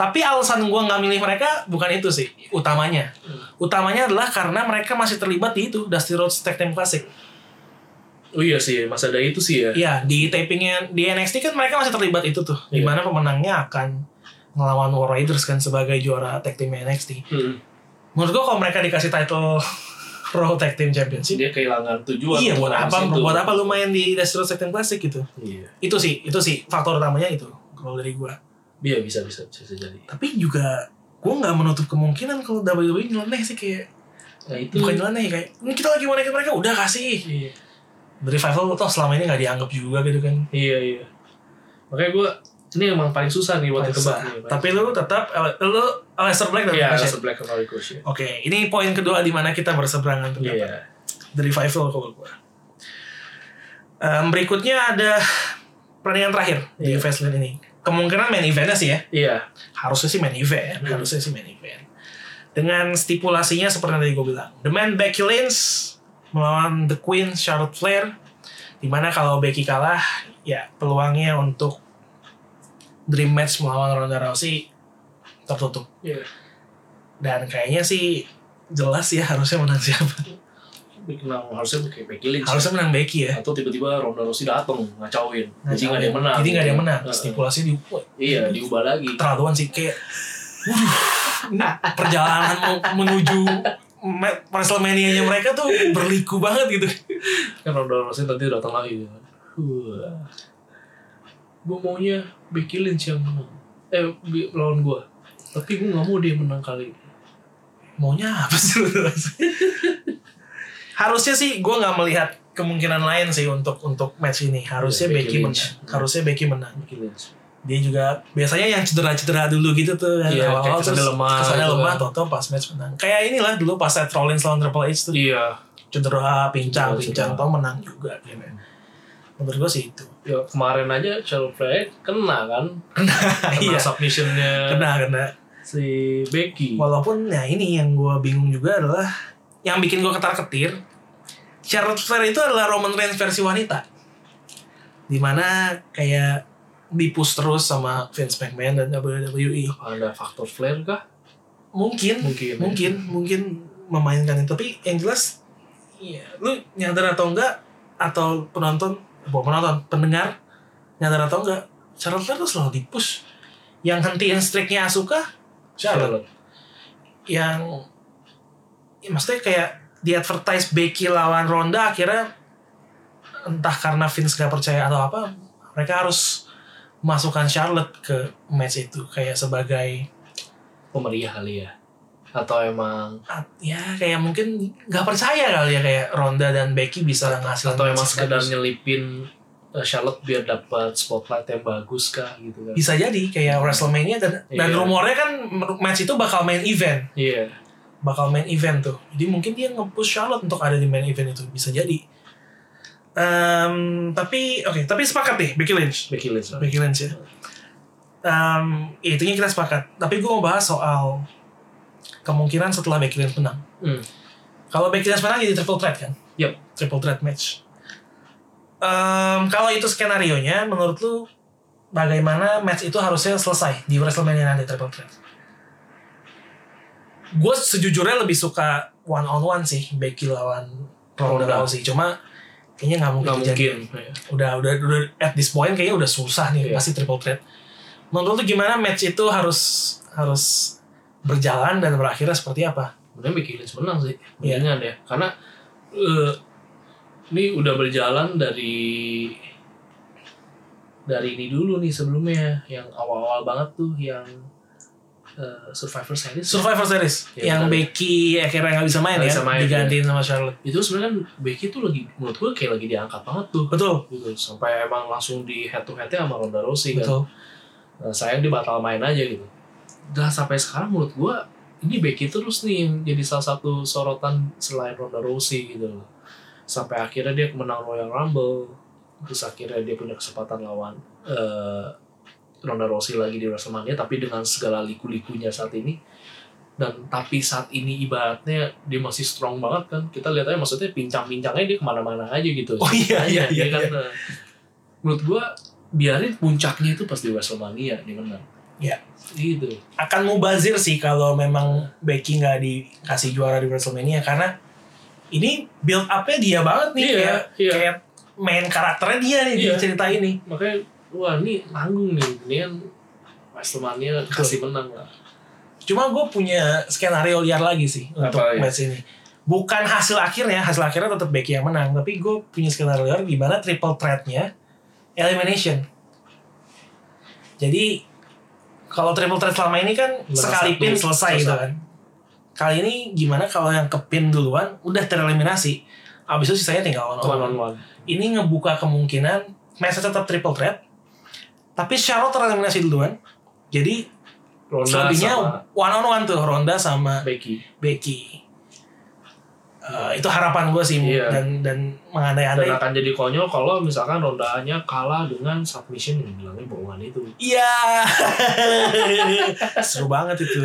tapi alasan gua nggak milih mereka bukan itu sih utamanya Hmm. utamanya adalah karena mereka masih terlibat di itu Dusty Rhodes Tag Team Classic Oh iya sih, masa ada itu sih ya. Iya di tapingnya di NXT kan mereka masih terlibat itu tuh Iya. di mana pemenangnya akan ngelawan War Raiders kan sebagai juara tag team NXT Hmm. menurut gua kalau mereka dikasih title Raw Tag Team Championship Dia kehilangan tujuan. iya buat apa itu. buat apa lu main di Dusty Rhodes Tag Team Classic gitu Iya. itu sih itu sih faktor utamanya itu kalau dari gua Iya bisa bisa bisa, bisa jadi. tapi juga gua nggak menutup kemungkinan kalau WWE nyeleneh sih kayak Nah itu bukan nyeleneh kayak ini kita lagi mau naikin mereka udah kasih Iya. The Revival toh selama ini nggak dianggap juga gitu kan. Iya iya. Makanya gue ini emang paling susah nih buat nih. Tapi lu tetap lu Aleister Black dan Iya, Ricochet. Aleister Black sama Ricochet. Oke, ini poin kedua di mana kita berseberangan pendapat. Iya. The Revival kalau gue. Em, berikutnya ada pertandingan terakhir di Iya. Fastlane ini. Kemungkinan main eventnya sih ya. Iya. Harusnya sih main event. Hmm. Harusnya sih main event. Dengan stipulasinya seperti yang tadi gue bilang. The Man Becky Lynch melawan The Queen Charlotte Flair. Di mana kalau Becky kalah, ya peluangnya untuk Dream Match melawan Ronda Rousey tertutup. Iya. Dan kayaknya sih jelas ya harusnya menang siapa. Kenal harusnya kayak Becky Lynch. Harusnya menang Becky ya. Atau tiba-tiba Ronda Rousey dateng ngacauin. Jadi nggak ada yang menang. Jadi nggak ada yang menang. Heeh. Stipulasi di wah, Iya, diubah lagi. terlaluan sih kayak perjalanan menuju Ma- WrestleMania-nya mereka tuh berliku banget gitu. Kan Ronda Rousey nanti datang lagi. Wah. Gue maunya Becky Lynch yang menang. Eh, lawan gue. Tapi gue gak mau dia menang kali ini. Maunya apa sih lu? Harusnya sih gue nggak melihat kemungkinan lain sih untuk untuk match ini. Harusnya Iya, Becky, Becky menang. Harusnya Becky menang. Becky Lynch. Dia juga biasanya yang cedera-cedera dulu gitu tuh. Iya, Awal-awal terus lemah Kesannya gitu lemah, kan. toto pas match menang. Kayak inilah dulu pas Seth Rollins lawan Triple H tuh. Iya. Cedera, pincang, Cedera, pincang, tau menang juga. Gitu. Menurut gue sih itu. Ya, kemarin aja Charlotte Flair kena kan. Kena Iya. submissionnya Kena, kena. si Becky. Walaupun ya ini yang gue bingung juga adalah yang bikin gue ketar ketir. Charlotte Flair itu adalah Roman Reigns versi wanita. Di mana kayak dipus terus sama Vince McMahon dan WWE. Ada faktor Flair kah? Mungkin, Mungkin, ya. mungkin, mungkin memainkan itu. Tapi yang jelas, iya, lu nyadar atau enggak, atau penonton, bukan penonton, pendengar, nyadar atau enggak, Charlotte Flair tuh selalu dipus. Yang hentiin streaknya Asuka, Charlotte. yang ya maksudnya kayak di advertise Becky lawan Ronda akhirnya entah karena Vince gak percaya atau apa mereka harus masukkan Charlotte ke match itu kayak sebagai Pemeriah kali ya. Atau emang ya kayak mungkin nggak percaya kali ya kayak Ronda dan Becky bisa ngasilin atau emang sekedar bagus. nyelipin uh, Charlotte biar dapat spotlight yang bagus kah gitu kan. bisa jadi kayak WrestleMania dan dan Iya. rumornya kan match itu bakal main event Iya. Bakal main event tuh. Jadi mungkin dia nge-push Charlotte untuk ada di main event itu bisa jadi. Em, tapi oke, tapi sepakat deh Becky Lynch. Becky Lynch. Becky Lynch ya. Em, ya, itunya kita sepakat. Tapi gue mau bahas soal kemungkinan setelah Becky Lynch menang. Hmm. Kalau Becky Lynch menang jadi triple threat kan? Yep. Triple threat match. Em, kalau itu skenario nya, menurut lu bagaimana match itu harusnya selesai di WrestleMania nanti triple threat? Gue sejujurnya lebih suka one on one sih Becky lawan Ronda. Rousey. Cuma kayaknya nggak mungkin kejadian. mungkin. Iya. Udah, udah, udah at this point kayaknya udah susah nih Iya. pasti triple threat. Menurut lu gimana match itu harus harus berjalan dan berakhirnya seperti apa? Sebenarnya Becky Lynch menang sih. Iya. Mendingan ya. Karena eh, ini udah berjalan dari dari ini dulu nih sebelumnya yang awal-awal banget tuh yang eh, Survivor Series. Survivor Series Iya, yang betul. Becky akhirnya nggak bisa main Nggak ya, bisa main, digantiin sama Charlotte. itu sebenarnya kan Becky tuh lagi menurut gue kayak lagi diangkat banget tuh Betul, gitu sampai emang langsung di head to headnya sama Ronda Rousey kan betul. nah, sayang dia batal main aja gitu dan sampai sekarang menurut gue ini Becky terus nih yang jadi salah satu sorotan selain Ronda Rousey gitu loh sampai akhirnya dia menang Royal Rumble terus akhirnya dia punya kesempatan lawan eh, Ronda Rousey lagi di WrestleMania tapi dengan segala liku-likunya saat ini dan tapi saat ini ibaratnya dia masih strong banget kan kita lihat aja maksudnya pincang-pincangnya dia ke mana-mana aja gitu Oh iya, iya, iya, kan, iya. eh, menurut gua biarin puncaknya itu pas di WrestleMania dia menang Iya. gitu Akan mubazir sih kalau memang Becky nggak dikasih juara di WrestleMania karena ini build up-nya dia banget nih Iya, kayak iya. kayak main karakternya dia nih Iya. di cerita ini. makanya wah ini tanggung nih ini kan WrestleMania kasih menang lah Cuma gue punya skenario liar lagi sih untuk Apa ya? match ini. Bukan hasil akhirnya, hasil akhirnya tetap Becky yang menang. Tapi gue punya skenario liar di mana triple threat-nya elimination. Jadi kalau triple threat selama ini kan Lembaga sekali pin selesai gitu selesai. kan. Kali ini gimana kalau yang ke pin duluan udah tereliminasi. Abis itu sisanya tinggal one on one one. on one. Ini ngebuka kemungkinan match tetap triple threat. Tapi Charlotte tereliminasi duluan. Jadi Ronda selebihnya one on one tuh Ronda sama Becky. Becky. Eh, itu harapan gue sih Iya. dan dan Dan mengandai-andai. akan jadi konyol kalau misalkan rondanya kalah dengan submission yang bilangnya bohongan itu. Iya. Seru banget itu.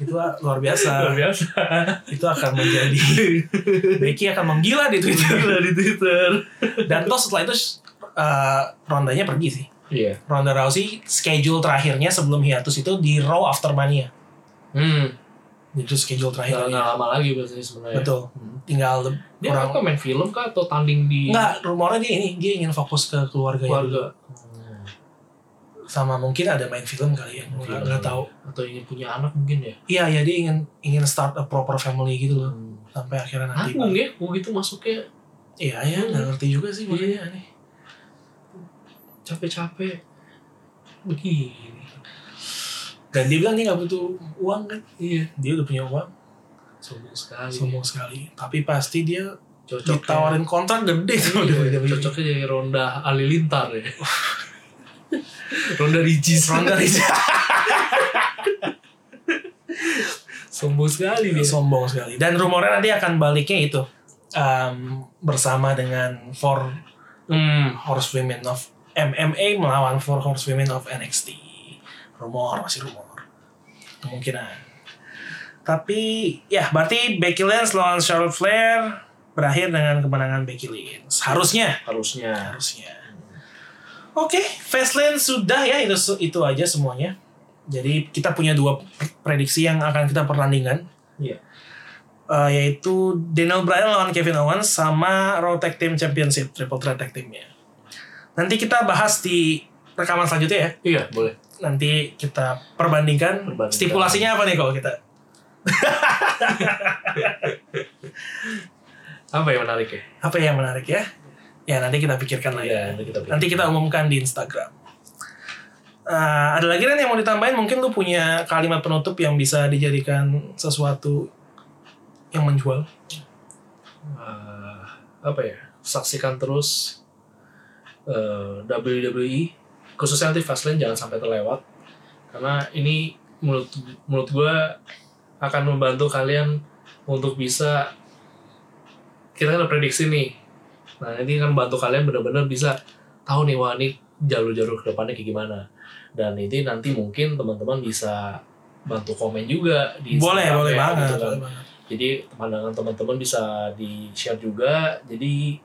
Itu luar biasa. Luar biasa. Itu akan menjadi Becky akan menggila di Twitter. di Twitter. Dan toh setelah itu eh, rondanya pergi sih. Iya. Ronda Rousey schedule terakhirnya sebelum hiatus itu di Raw After Mania. Hmm. Itu schedule Nggak terakhirnya. nggak lama lagi biasanya sebenarnya. Betul. Hmm. Tinggal Dia kurang apa main film kah atau tanding di Enggak, rumornya dia ini dia ingin fokus ke keluarganya keluarga? dulu. sama mungkin ada main film kali ya, nggak nggak tahu. Atau ingin punya anak mungkin ya? Iya, ya dia ingin ingin start a proper family gitu loh. Hmm. Sampai akhirnya nanti. Nanggung ya, kok gitu masuknya Iya ya, nggak ngerti juga sih makanya aneh. Capek-capek begini. Dan dia bilang dia nggak butuh uang kan? Iya. Dia udah punya uang, Sombong sekali. sombong sekali. Tapi pasti dia Cocoknya, ditawarin kontrak gede sama Iya, cocoknya jadi Ronda Halilintar ya. Ronda Ricis. Ronda Rousey. Sombong sekali dia. sombong sekali. Dan rumornya nanti akan baliknya itu um, bersama dengan four Hmm. horsewomen of MMA melawan four horsewomen of NXT. Rumor masih rumor. Kemungkinan. Tapi ya berarti Becky Lynch lawan Charlotte Flair berakhir dengan kemenangan Becky Lynch. Harusnya. Harusnya. Harusnya. Oke, Fastlane sudah ya itu itu aja semuanya. Jadi kita punya dua prediksi yang akan kita pertandingan. Iya. Eh, yaitu Daniel Bryan lawan Kevin Owens sama Raw Tag Team Championship Triple Threat Tag Teamnya. Nanti kita bahas di rekaman selanjutnya ya. Iya, boleh. Nanti kita perbandingkan. Perbandingkan. Stipulasinya apa nih kalau kita? Apa yang menarik ya? Apa yang menarik ya? Ya nanti kita pikirkan lah ya. Iya, nanti kita Nanti kita umumkan di Instagram. Eh, ada lagi kan yang mau ditambahin? Mungkin lu punya kalimat penutup yang bisa dijadikan sesuatu yang menjual. Eh, apa ya? Saksikan terus eh, WWE khususnya nanti Fastlane jangan sampai terlewat karena ini menurut menurut gue akan membantu kalian untuk bisa kita kan prediksi nih nah ini kan membantu kalian benar-benar bisa tahu nih wah ini jalur-jalur ke depannya kayak gimana dan ini nanti mungkin teman-teman bisa bantu komen juga di boleh, Instagram boleh ya, banget. gitu kan. boleh banget. Jadi pandangan teman-teman bisa di share juga. Jadi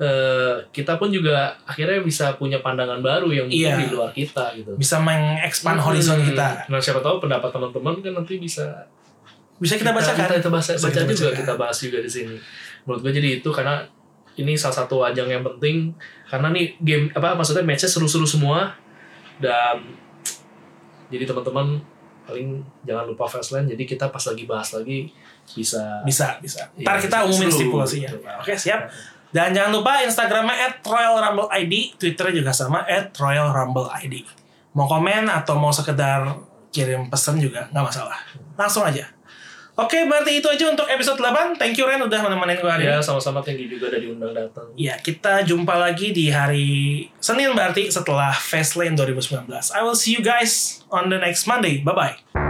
eh, kita pun juga akhirnya bisa punya pandangan baru yang mungkin Iya. di luar kita gitu. Bisa mengekspand horizon Hmm. kita. Nah siapa tahu pendapat teman-teman kan nanti bisa Bisa kita bacakan. Kita, kita baca, Bisa baca kita juga bacakan. kita bahas juga di sini. Menurut gue jadi itu karena ini salah satu ajang yang penting karena nih game apa maksudnya matchnya seru-seru semua dan jadi teman-teman paling jangan lupa Fastlane jadi kita pas lagi bahas lagi bisa Bisa, bisa. Iya, Ntar kita umumin stipulasinya. Oke, siap. Dan jangan lupa Instagramnya at Royal Rumble ID, Twitternya juga sama at Royal Rumble ID. Mau komen atau mau sekedar kirim pesan juga nggak masalah. Langsung aja. Oke, berarti itu aja untuk episode 8. Thank you Ren udah menemenin gue hari ini. ya sama-sama thank you juga udah diundang datang Ya, kita jumpa lagi di hari Senin berarti setelah Fastlane 2019. I will see you guys on the next Monday. Bye-bye.